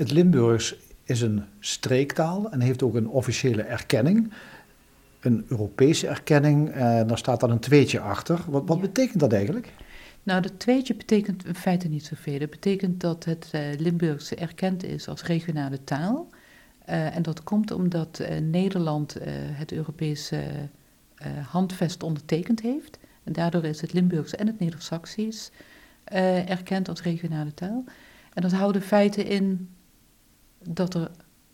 Het Limburgs is een streektaal en heeft ook een officiële erkenning. Een Europese erkenning, en daar staat dan een tweetje achter. Wat, wat betekent dat eigenlijk? Nou, dat tweetje betekent in feite niet zoveel. Dat betekent dat het uh, Limburgse erkend is als regionale taal. Uh, en dat komt omdat uh, Nederland het Europese handvest ondertekend heeft. En daardoor is het Limburgse en het Neder-Saxisch erkend als regionale taal. En dat houden feiten in dat er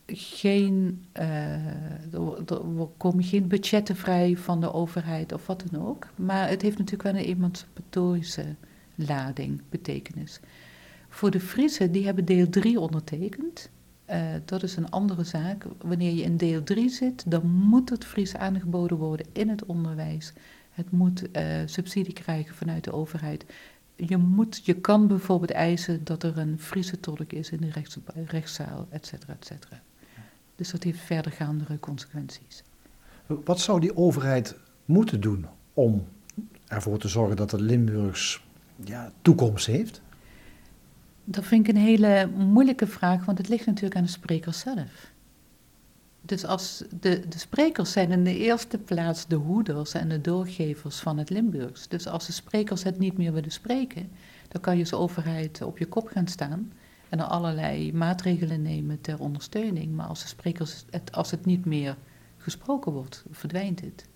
geen, uh, er, geen budgetten vrij van de overheid of wat dan ook. Maar het heeft natuurlijk wel een emancipatorische lading, betekenis. Voor de Friese, die hebben deel 3 ondertekend. Uh, dat is een andere zaak. Wanneer je in deel 3 zit, dan moet het Fries aangeboden worden in het onderwijs. Het moet uh, subsidie krijgen vanuit de overheid je, moet, je kan bijvoorbeeld eisen dat er een Friese tolk is in de rechts, rechtszaal, et cetera, et cetera. Dus dat heeft verdergaandere consequenties. Wat zou die overheid moeten doen om ervoor te zorgen dat de Limburgs ja, toekomst heeft? Dat vind ik een hele moeilijke vraag, want het ligt natuurlijk aan de spreker zelf. Dus als de, de sprekers zijn in de eerste plaats de hoeders en de doorgevers van het Limburgs. Dus als de sprekers het niet meer willen spreken, dan kan je als overheid op je kop gaan staan en er allerlei maatregelen nemen ter ondersteuning. Maar als de sprekers het, als het niet meer gesproken wordt, verdwijnt het.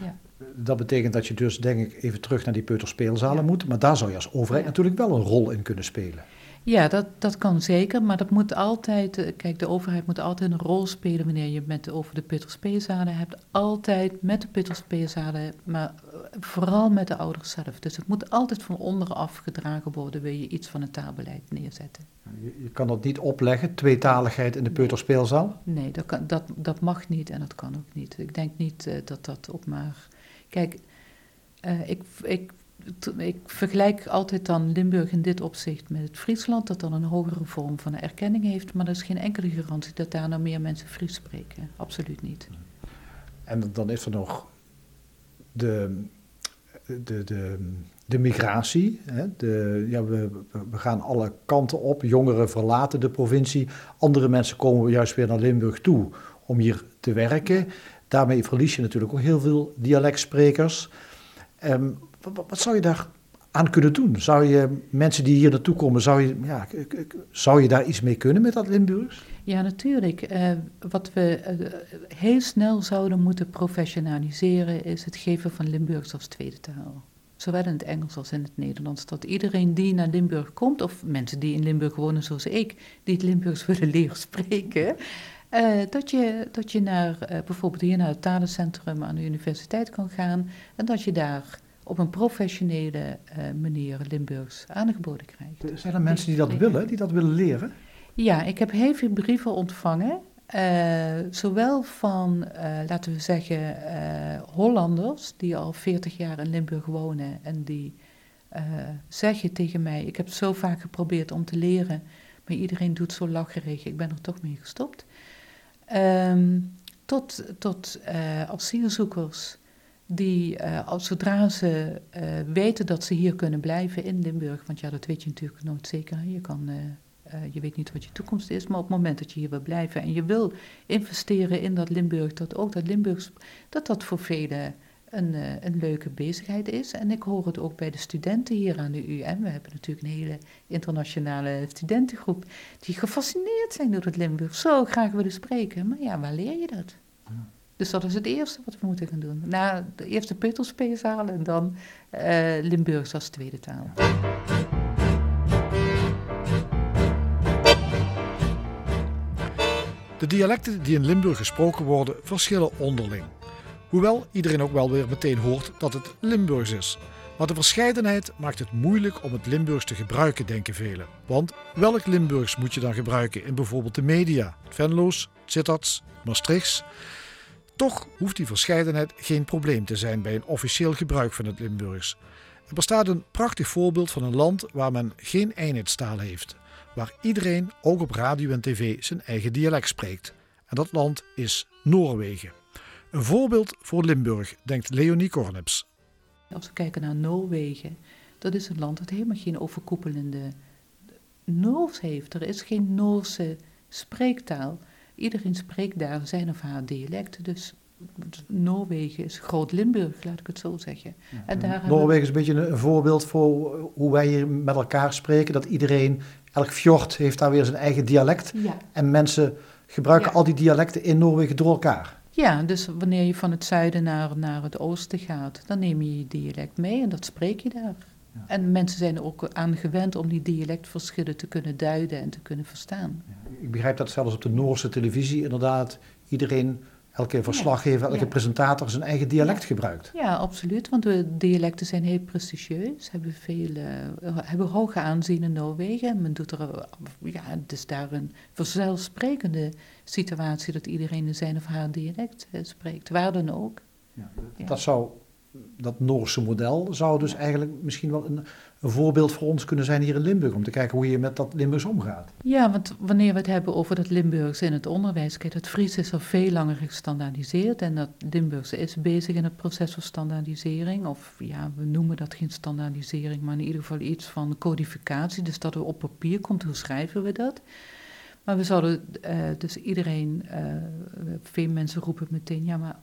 Ja. Dat betekent dat je dus, denk ik, even terug naar die peuterspeelzalen moet. Maar daar zou je als overheid natuurlijk wel een rol in kunnen spelen. Ja, dat, dat kan zeker, maar dat moet altijd, eh, kijk, de overheid moet altijd een rol spelen wanneer je het over de Putterspeelzaden hebt. Altijd met de Putterspeelzaden, maar eh, vooral met de ouders zelf. Dus het moet altijd van onderaf gedragen worden, wil je iets van het taalbeleid neerzetten. Je, je kan dat niet opleggen, tweetaligheid in de Peuterspeelzaal? Nee, dat, kan, dat, dat mag niet en dat kan ook niet. Ik denk niet uh, dat dat op maar... Kijk, uh, ik, ik ik vergelijk altijd dan Limburg in dit opzicht met het Friesland, dat dan een hogere vorm van erkenning heeft, maar er is geen enkele garantie dat daar nou meer mensen Fries spreken. Absoluut niet. En dan is er nog de, de, de, de migratie. Hè? De, ja, we, we gaan alle kanten op. Jongeren verlaten de provincie. Andere mensen komen juist weer naar Limburg toe om hier te werken. Daarmee verlies je natuurlijk ook heel veel dialectsprekers. Ehm, wat, zou je daar aan kunnen doen? Zou je mensen die hier naartoe komen, zou je, ja, zou je daar iets mee kunnen met dat Limburgs? Ja, natuurlijk. Uh, wat we uh, heel snel zouden moeten professionaliseren is het geven van Limburgs als tweede taal. Zowel in het Engels als in het Nederlands. Dat iedereen die naar Limburg komt, of mensen die in Limburg wonen zoals ik, die het Limburgs willen leren spreken, uh, dat, je, dat je naar, bijvoorbeeld hier naar het talencentrum aan de universiteit kan gaan en dat je daar op een professionele manier Limburgs aangeboden krijgt. Zijn er mensen die dat willen, die dat willen leren? Ja, ik heb heel veel brieven ontvangen. Uh, zowel van, uh, laten we zeggen, Hollanders die al 40 jaar in Limburg wonen en die zeggen tegen mij: Ik heb zo vaak geprobeerd om te leren, maar iedereen doet zo lacherig, ik ben er toch mee gestopt. Um, tot tot asielzoekers die, als zodra ze weten dat ze hier kunnen blijven in Limburg, want ja, dat weet je natuurlijk nooit zeker, je kan uh, je weet niet wat je toekomst is, maar op het moment dat je hier wil blijven en je wil investeren in dat Limburg, dat ook dat Limburgs, dat dat voor velen een, een leuke bezigheid is. En ik hoor het ook bij de studenten hier aan de UM. We hebben natuurlijk een hele internationale studentengroep die gefascineerd zijn door het Limburg. Zo graag willen spreken. Maar ja, waar leer je dat? Dus dat is het eerste wat we moeten gaan doen. Na de eerste Peutelspees halen en dan uh, Limburgs als tweede taal. De dialecten die in Limburg gesproken worden verschillen onderling. Hoewel iedereen ook wel weer meteen hoort dat het Limburgs is. Maar de verscheidenheid maakt het moeilijk om het Limburgs te gebruiken, denken velen. Want welk Limburgs moet je dan gebruiken in bijvoorbeeld de media? Venlo's, Sittard's, Maastrichts? Toch hoeft die verscheidenheid geen probleem te zijn bij een officieel gebruik van het Limburgs. Er bestaat een prachtig voorbeeld van een land waar men geen eenheidstaal heeft waar iedereen, ook op radio en tv, zijn eigen dialect spreekt. En dat land is Noorwegen. Een voorbeeld voor Limburg, denkt Leonie Korneps. Als we kijken naar Noorwegen, dat is een land dat helemaal geen overkoepelende Noors heeft. Er is geen Noorse spreektaal. Iedereen spreekt daar zijn of haar dialect. Dus Noorwegen is groot Limburg, laat ik het zo zeggen. En daar Noorwegen is een beetje een, voorbeeld voor hoe wij hier met elkaar spreken. Dat iedereen, elk fjord heeft daar weer zijn eigen dialect. Ja. En mensen gebruiken al die dialecten in Noorwegen door elkaar. Ja, dus wanneer je van het zuiden naar, naar het oosten gaat, dan neem je je dialect mee en dat spreek je daar. Ja. En mensen zijn er ook aan gewend om die dialectverschillen te kunnen duiden en te kunnen verstaan. Ja, ik begrijp dat zelfs op de Noorse televisie inderdaad iedereen elke verslaggever, elke presentator zijn eigen dialect gebruikt. Ja, absoluut. Want de dialecten zijn heel prestigieus, hebben, veel, uh, hebben hoge aanzien in Noorwegen. Men doet er, ja, het is daar een vanzelfsprekende situatie dat iedereen in zijn of haar dialect uh, spreekt, waar dan ook. Ja, dat zou dat Noorse model zou dus eigenlijk misschien wel een, een, voorbeeld voor ons kunnen zijn hier in Limburg. Om te kijken hoe je met dat Limburgs omgaat. Ja, want wanneer we het hebben over dat Limburgs in het onderwijs. Kijk, het Fries is al veel langer gestandaardiseerd. En dat Limburgs is bezig in het proces van standaardisering. Of ja, we noemen dat geen standaardisering, maar in ieder geval iets van codificatie. Dus dat er op papier komt, hoe schrijven we dat? Maar we zouden uh, dus iedereen, uh, veel mensen roepen meteen, ja, maar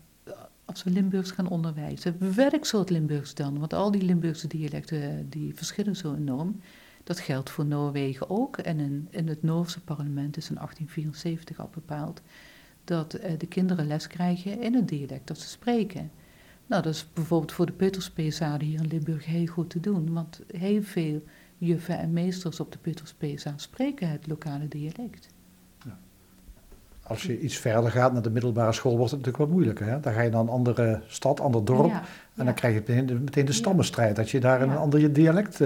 als we Limburgs gaan onderwijzen, welk soort Limburgs dan? Want al die Limburgse dialecten die verschillen zo enorm. Dat geldt voor Noorwegen ook. En in, in het Noorse parlement is in 1874 al bepaald dat uh, de kinderen les krijgen in het dialect dat ze spreken. Nou, dat is bijvoorbeeld voor de peuterspeesade hier in Limburg heel goed te doen, want heel veel juffen en meesters op de peuterspeesa spreken het lokale dialect als je iets verder gaat naar de middelbare school, wordt het natuurlijk wat moeilijker. Hè? Dan ga je naar een andere stad, ander dorp. en dan krijg je meteen de, meteen de stammenstrijd. Dat je daar een ander dialect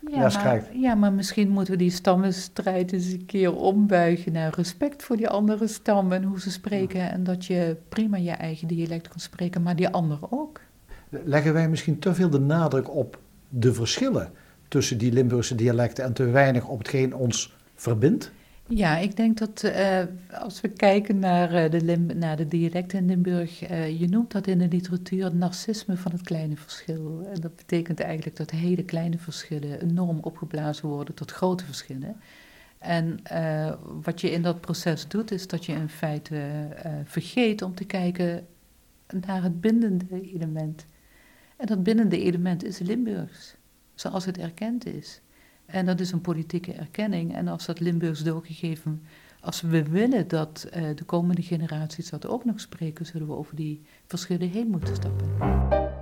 les krijgt. Ja, maar misschien moeten we die stammenstrijd eens een keer ombuigen naar respect voor die andere stammen en hoe ze spreken. En dat je prima je eigen dialect kan spreken, maar die anderen ook. Leggen wij misschien te veel de nadruk op de verschillen tussen die Limburgse dialecten en te weinig op hetgeen ons verbindt? Ja, ik denk dat uh, als we kijken naar, uh, de, Lim naar de dialecten in Limburg, uh, je noemt dat in de literatuur het narcisme van het kleine verschil. En dat betekent eigenlijk dat hele kleine verschillen enorm opgeblazen worden tot grote verschillen. En wat je in dat proces doet, is dat je in feite vergeet om te kijken naar het bindende element. En dat bindende element is Limburgs, zoals het erkend is. En dat is een politieke erkenning. En als dat Limburgs doorgegeven, als we willen dat uh, de komende generaties dat ook nog spreken, zullen we over die verschillen heen moeten stappen.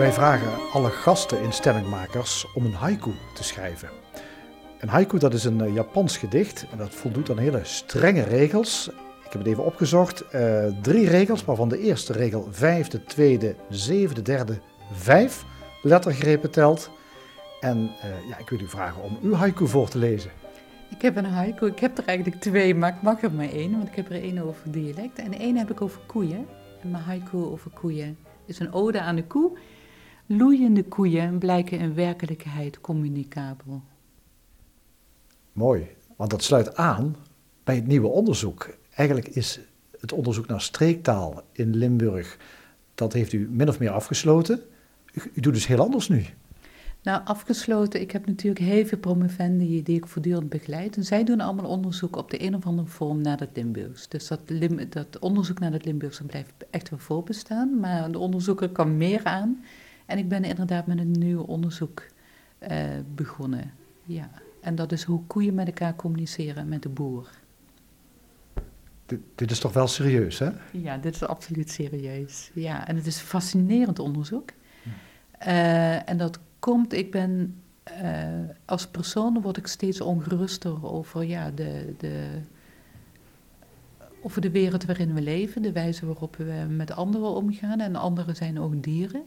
Wij vragen alle gasten in Stemmingmakers om een haiku te schrijven. Een haiku dat is een eh, Japans gedicht en dat voldoet aan hele strenge regels. Ik heb het even opgezocht. Uh, drie regels, waarvan de eerste regel vijf, de tweede, zeven, de derde, vijf lettergrepen telt. En uh, ja, ik wil u vragen om uw haiku voor te lezen. Ik heb een haiku, ik heb er eigenlijk twee, maar ik mag er maar één, want ik heb er één over dialect en één heb ik over koeien. En mijn haiku over koeien is een ode aan de koe Loeiende koeien blijken in werkelijkheid communicabel. Mooi, want dat sluit aan bij het nieuwe onderzoek. Eigenlijk is het onderzoek naar streektaal in Limburg, dat heeft u min of meer afgesloten. U, doet dus heel anders nu. Nou, afgesloten. Ik heb natuurlijk heel veel promovendi die ik voortdurend begeleid. En zij doen allemaal onderzoek op de een of andere vorm naar het Limburgs. Dus dat, dat onderzoek naar het Limburgse blijft echt wel voorbestaan. Maar de onderzoeker kan meer aan. En ik ben inderdaad met een nieuw onderzoek uh, begonnen. Ja. En dat is hoe koeien met elkaar communiceren met de boer. Dit, dit, is toch wel serieus, hè? Ja, dit is absoluut serieus. Ja, en het is fascinerend onderzoek. Uh, en dat komt, ik ben uh, als persoon word ik steeds ongeruster over ja, de, de, over de wereld waarin we leven, de wijze waarop we met anderen omgaan. En anderen zijn ook dieren.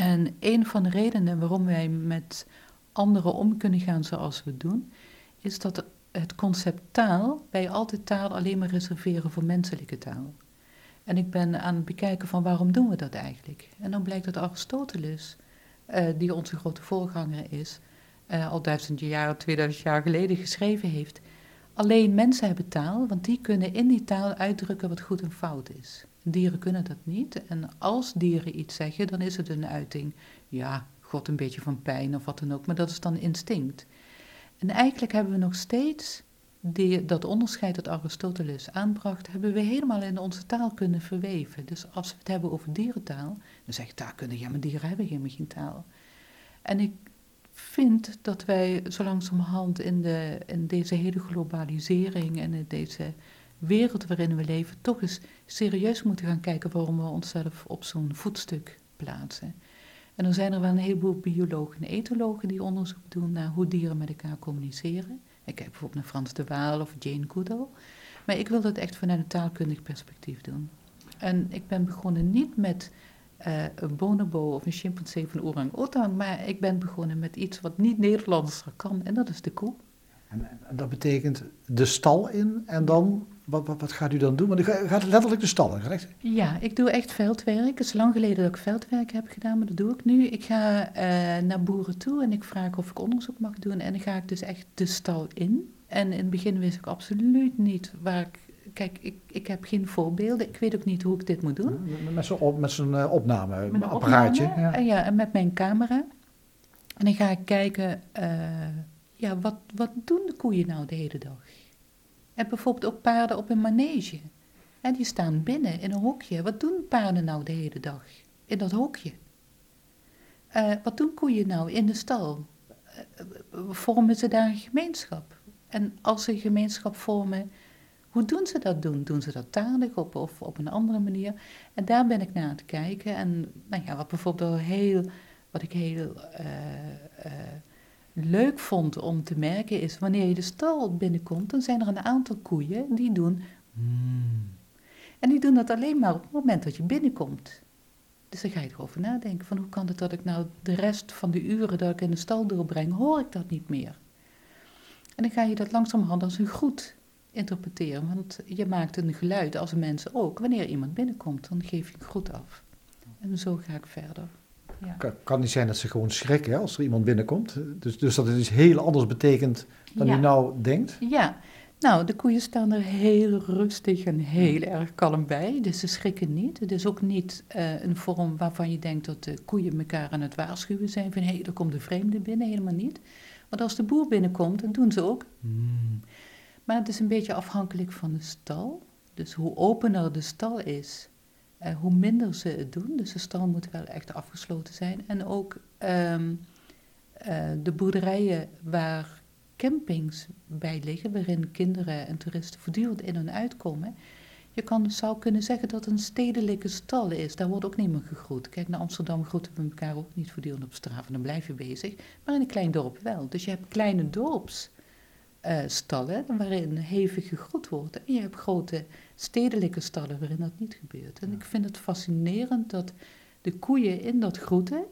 En een van de redenen waarom wij met anderen om kunnen gaan zoals we doen, is dat het concept taal, wij altijd taal alleen maar reserveren voor menselijke taal. En ik ben aan het bekijken van waarom doen we dat eigenlijk? En dan blijkt dat Aristoteles, uh, die onze grote voorganger is, uh, al duizend jaar, 2000 jaar geleden geschreven heeft. Alleen mensen hebben taal, want die kunnen in die taal uitdrukken wat goed en fout is. Dieren kunnen dat niet. En als dieren iets zeggen, dan is het een uiting. Ja, god een beetje van pijn of wat dan ook. Maar dat is dan instinct. En eigenlijk hebben we nog steeds die, dat onderscheid dat Aristoteles aanbracht, hebben we helemaal in onze taal kunnen verweven. Dus als we het hebben over dierentaal, dan zeg je kunnen ja, maar dieren hebben helemaal geen taal. En ik vind dat wij zo langzamerhand in, de, in deze hele globalisering en in deze wereld waarin we leven toch eens serieus moeten gaan kijken waarom we onszelf op zo'n voetstuk plaatsen. En dan zijn er wel een heleboel biologen en etologen die onderzoek doen naar hoe dieren met elkaar communiceren. Ik kijk bijvoorbeeld naar Frans de Waal of Jane Goodall. Maar ik wil dat echt vanuit een taalkundig perspectief doen. En ik ben begonnen niet met uh, een bonobo of een chimpansee van orang-otang, maar ik ben begonnen met iets wat niet Nederlands kan, en dat is de koe. En, en dat betekent de stal in en dan wat, wat, wat, gaat u dan doen? Want u gaat letterlijk de stal in, correct? Ja, ik doe echt veldwerk. Het is lang geleden dat ik veldwerk heb gedaan, maar dat doe ik nu. Ik ga uh, naar boeren toe en ik vraag of ik onderzoek mag doen. En dan ga ik dus echt de stal in. En in het begin wist ik absoluut niet waar ik... Kijk, ik, ik heb geen voorbeelden. Ik weet ook niet hoe ik dit moet doen. Met zo'n op, met zo'n uh, opnameapparaatje. Opname, ja. En, ja, en met mijn camera. En dan ga ik kijken, uh, ja, wat, wat doen de koeien nou de hele dag? En bijvoorbeeld ook paarden op een manege. En die staan binnen in een hokje. Wat doen paarden nou de hele dag in dat hokje? Uh, wat doen koeien nou in de stal? Uh, vormen ze daar een gemeenschap? En als ze een gemeenschap vormen, hoe doen ze dat doen? Doen ze dat talig op, of op een andere manier? En daar ben ik naar aan het kijken. En nou ja, wat bijvoorbeeld heel, wat ik heel uh, leuk vond om te merken is, wanneer je de stal binnenkomt, dan zijn er een aantal koeien die doen mm. En die doen dat alleen maar op het moment dat je binnenkomt. Dus dan ga je erover nadenken van hoe kan het dat ik nou de rest van de uren dat ik in de stal doorbreng, hoor ik dat niet meer. En dan ga je dat langzamerhand als een groet interpreteren, want je maakt een geluid als mensen ook. Wanneer iemand binnenkomt, dan geef je een groet af. En zo ga ik verder. Ja. Kan, kan niet zijn dat ze gewoon schrikken hè, als er iemand binnenkomt. Dus, dus dat het iets heel anders betekent dan Ja. u nou denkt. Ja, nou, de koeien staan er heel rustig en heel erg kalm bij. Dus ze schrikken niet. Het is ook niet eh, een vorm waarvan je denkt dat de koeien elkaar aan het waarschuwen zijn. Van hé, hey, er komt de vreemde binnen. Helemaal niet. Want als de boer binnenkomt, dan doen ze ook. "Hmm." Maar het is een beetje afhankelijk van de stal. Dus hoe opener de stal is, eh, hoe minder ze het doen. Dus de stal moet wel echt afgesloten zijn. En ook ehm, eh, de boerderijen waar campings bij liggen, waarin kinderen en toeristen voortdurend in en uitkomen. Je kan, zou kunnen zeggen dat het een stedelijke stal is. Daar wordt ook niet meer gegroet. Kijk, naar Amsterdam groeten we elkaar ook niet voortdurend op straat, en dan blijf je bezig. Maar in een klein dorp wel. Dus je hebt kleine dorpsstallen waarin hevig gegroet wordt. En je hebt grote stedelijke stallen waarin dat niet gebeurt. En ik vind het fascinerend dat de koeien in dat groeten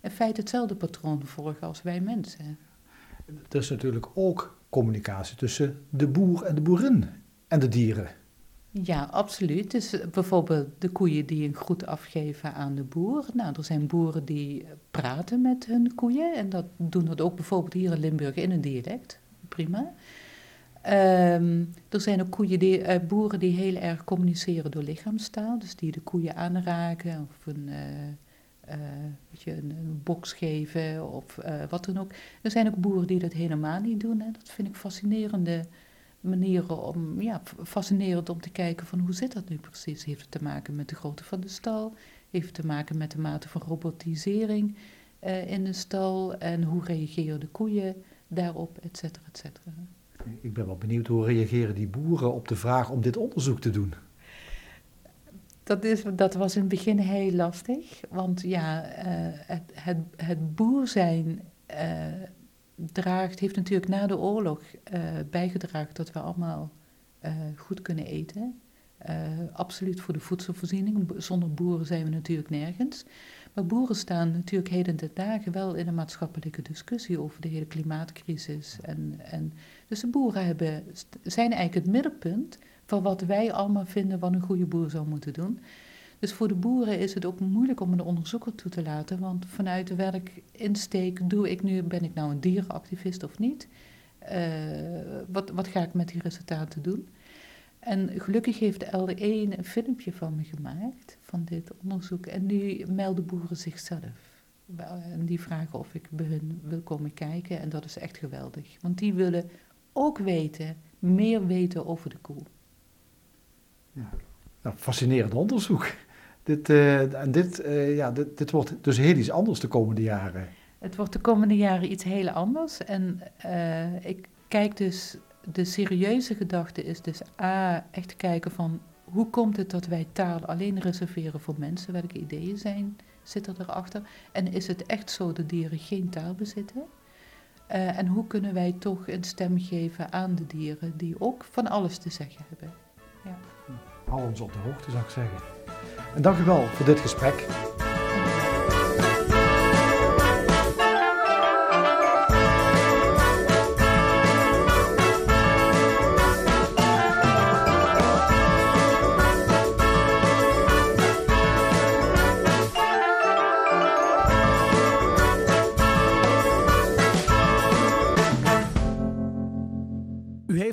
in feite hetzelfde patroon volgen als wij mensen. Er is natuurlijk ook communicatie tussen de boer en de boerin en de dieren. Ja, absoluut. Dus eh, bijvoorbeeld de koeien die een groet afgeven aan de boer. Nou, er zijn boeren die eh, praten met hun koeien. En dat doen dat ook bijvoorbeeld hier in Limburg in een dialect. Prima. Ehm, er zijn ook koeien die, eh, boeren die heel erg communiceren door lichaamstaal. Dus die de koeien aanraken of een, eh, weet je, een, een box geven of wat dan ook. Er zijn ook boeren die dat helemaal niet doen. Hè. Dat vind ik fascinerende manieren om, ja, fascinerend om te kijken van hoe zit dat nu precies? Heeft het te maken met de grootte van de stal? Heeft het te maken met de mate van robotisering in de stal? En hoe reageren de koeien daarop, et cetera, et cetera. Ik ben wel benieuwd hoe reageren die boeren op de vraag om dit onderzoek te doen. Dat, is, dat was in het begin heel lastig, want ja, eh, het, het, het boer zijn eh, draagt, heeft natuurlijk na de oorlog eh, bijgedragen dat we allemaal goed kunnen eten. Absoluut voor de voedselvoorziening. Zonder boeren zijn we natuurlijk nergens. Maar boeren staan natuurlijk heden ten dagen wel in een maatschappelijke discussie over de hele klimaatcrisis. En, en, dus de boeren hebben, zijn eigenlijk het middelpunt van wat wij allemaal vinden wat een goede boer zou moeten doen. Dus voor de boeren is het ook moeilijk om een onderzoeker toe te laten, want vanuit de werkinsteek doe ik nu, ben ik nou een dierenactivist of niet? Eh, wat, wat ga ik met die resultaten doen? En gelukkig heeft L1 een filmpje van me gemaakt, van dit onderzoek. En nu melden boeren zichzelf. En die vragen of ik bij hun wil komen kijken. En dat is echt geweldig. Want die willen ook weten, meer weten over de koe. Nou, fascinerend onderzoek. Dit, eh, en dit, eh, ja, dit, dit wordt dus heel iets anders de komende jaren. Het wordt de komende jaren iets heel anders. En eh, ik kijk dus, de serieuze gedachte is dus A, echt kijken van hoe komt het dat wij taal alleen reserveren voor mensen? Welke ideeën zijn, zitten erachter? En is het echt zo dat dieren geen taal bezitten? Eh, en hoe kunnen wij toch een stem geven aan de dieren die ook van alles te zeggen hebben? Hou ons op de hoogte, zou ik zeggen. En dank u wel voor dit gesprek.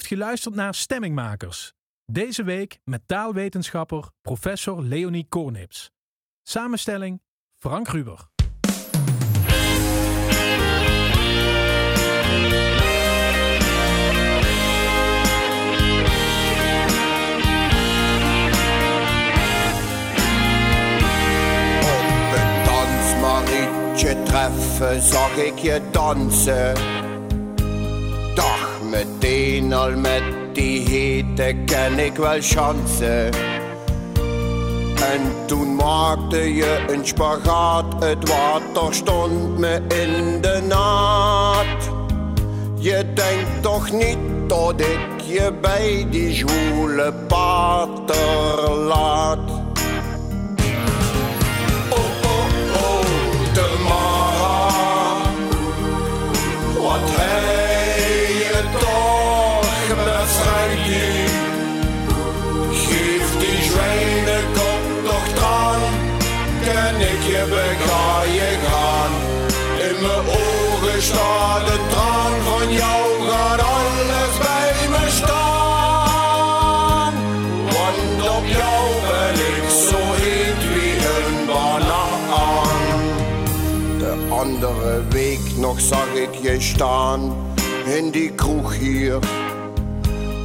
Geluisterd naar Stemmingmakers. Deze week met taalwetenschapper professor Leonie Kornips. Samenstelling Frank Ruber. Treffen zag ik je dansen. Meteen al met die hete ken ik wel chansen. En toen maakte je een spagaat, het water stond me in de naad. Je denkt toch niet dat ik je bij die zwoele pater laat. Zag ik je staan in die kroeg hier.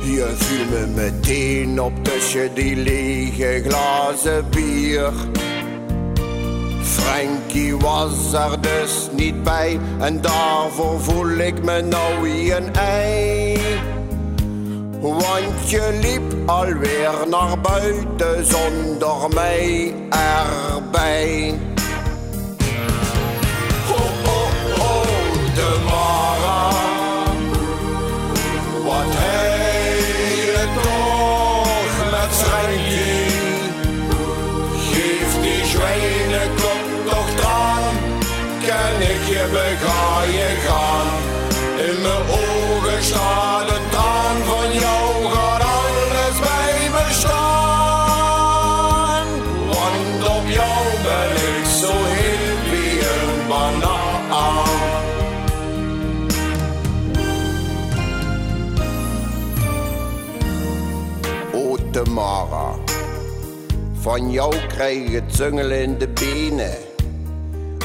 Je viel me meteen op tussen die lege glazen bier. Frankie was er dus niet bij en daarvoor voel ik me nou wie een ei. Want je liep alweer naar buiten zonder mij erbij. Wat O Tamara, van jou krijg ik zungelen in de benen.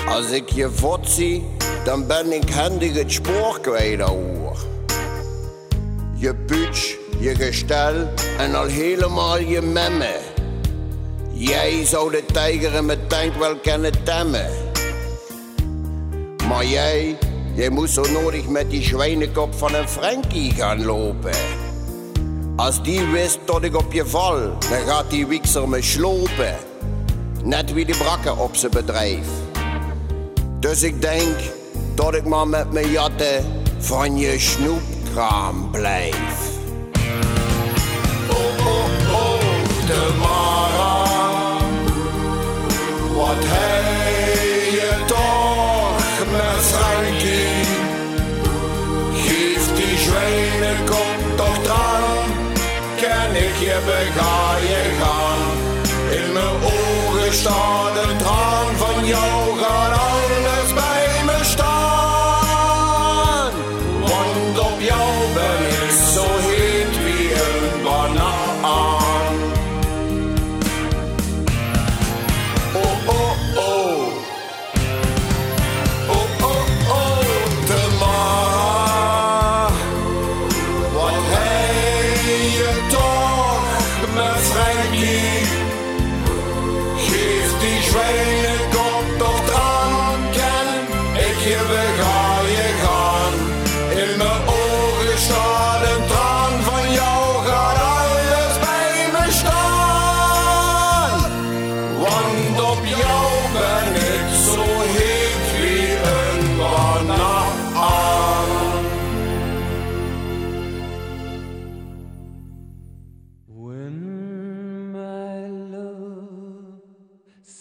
Als ik je vod zie, dan ben ik handig het spoor kwijt, ouwe. Je putsch, je gestel en al helemaal je memme. Jij zou de tijger in mijn tank wel kunnen temmen. Maar jij, jij moest zo nodig met die zwijnenkop van een Frankie gaan lopen. Als die wist dat ik op je val, dan gaat die wiekser me slopen. Net wie die brakken op zijn bedrijf. Dus ik denk dat ik maar met mijn jatten van je snoepkraam blijf. Oh, oh, oh, de Mara. Wat je bega je gaan? In mijn ogen staat een traan van jou.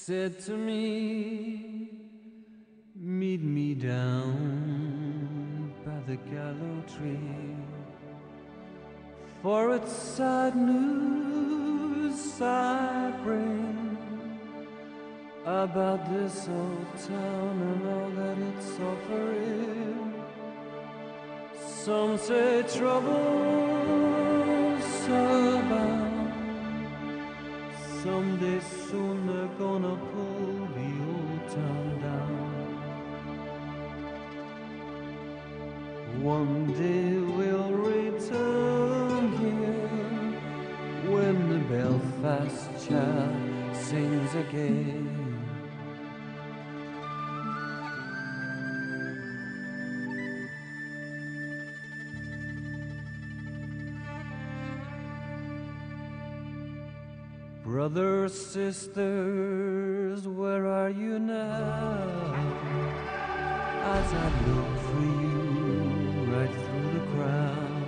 Said to me, Meet me down by the gallows tree, for it's sad news I bring about this old town and all that it's suffering. Some say trouble's abound. Someday soon they're gonna pull the old town down. One day we'll return here when the Belfast child sings again. Brothers, sisters, where are you now? As I look for you right through the crowd.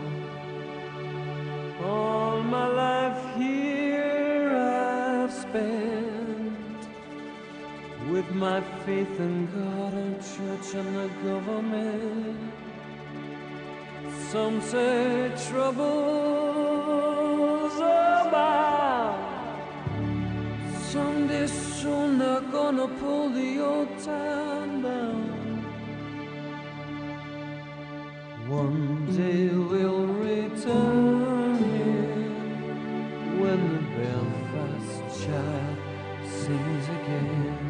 All my life here I've spent with my faith in God and church and the government. Some say troubles Someday soon they're gonna pull the old town down. One day we'll return here when the Belfast child sings again.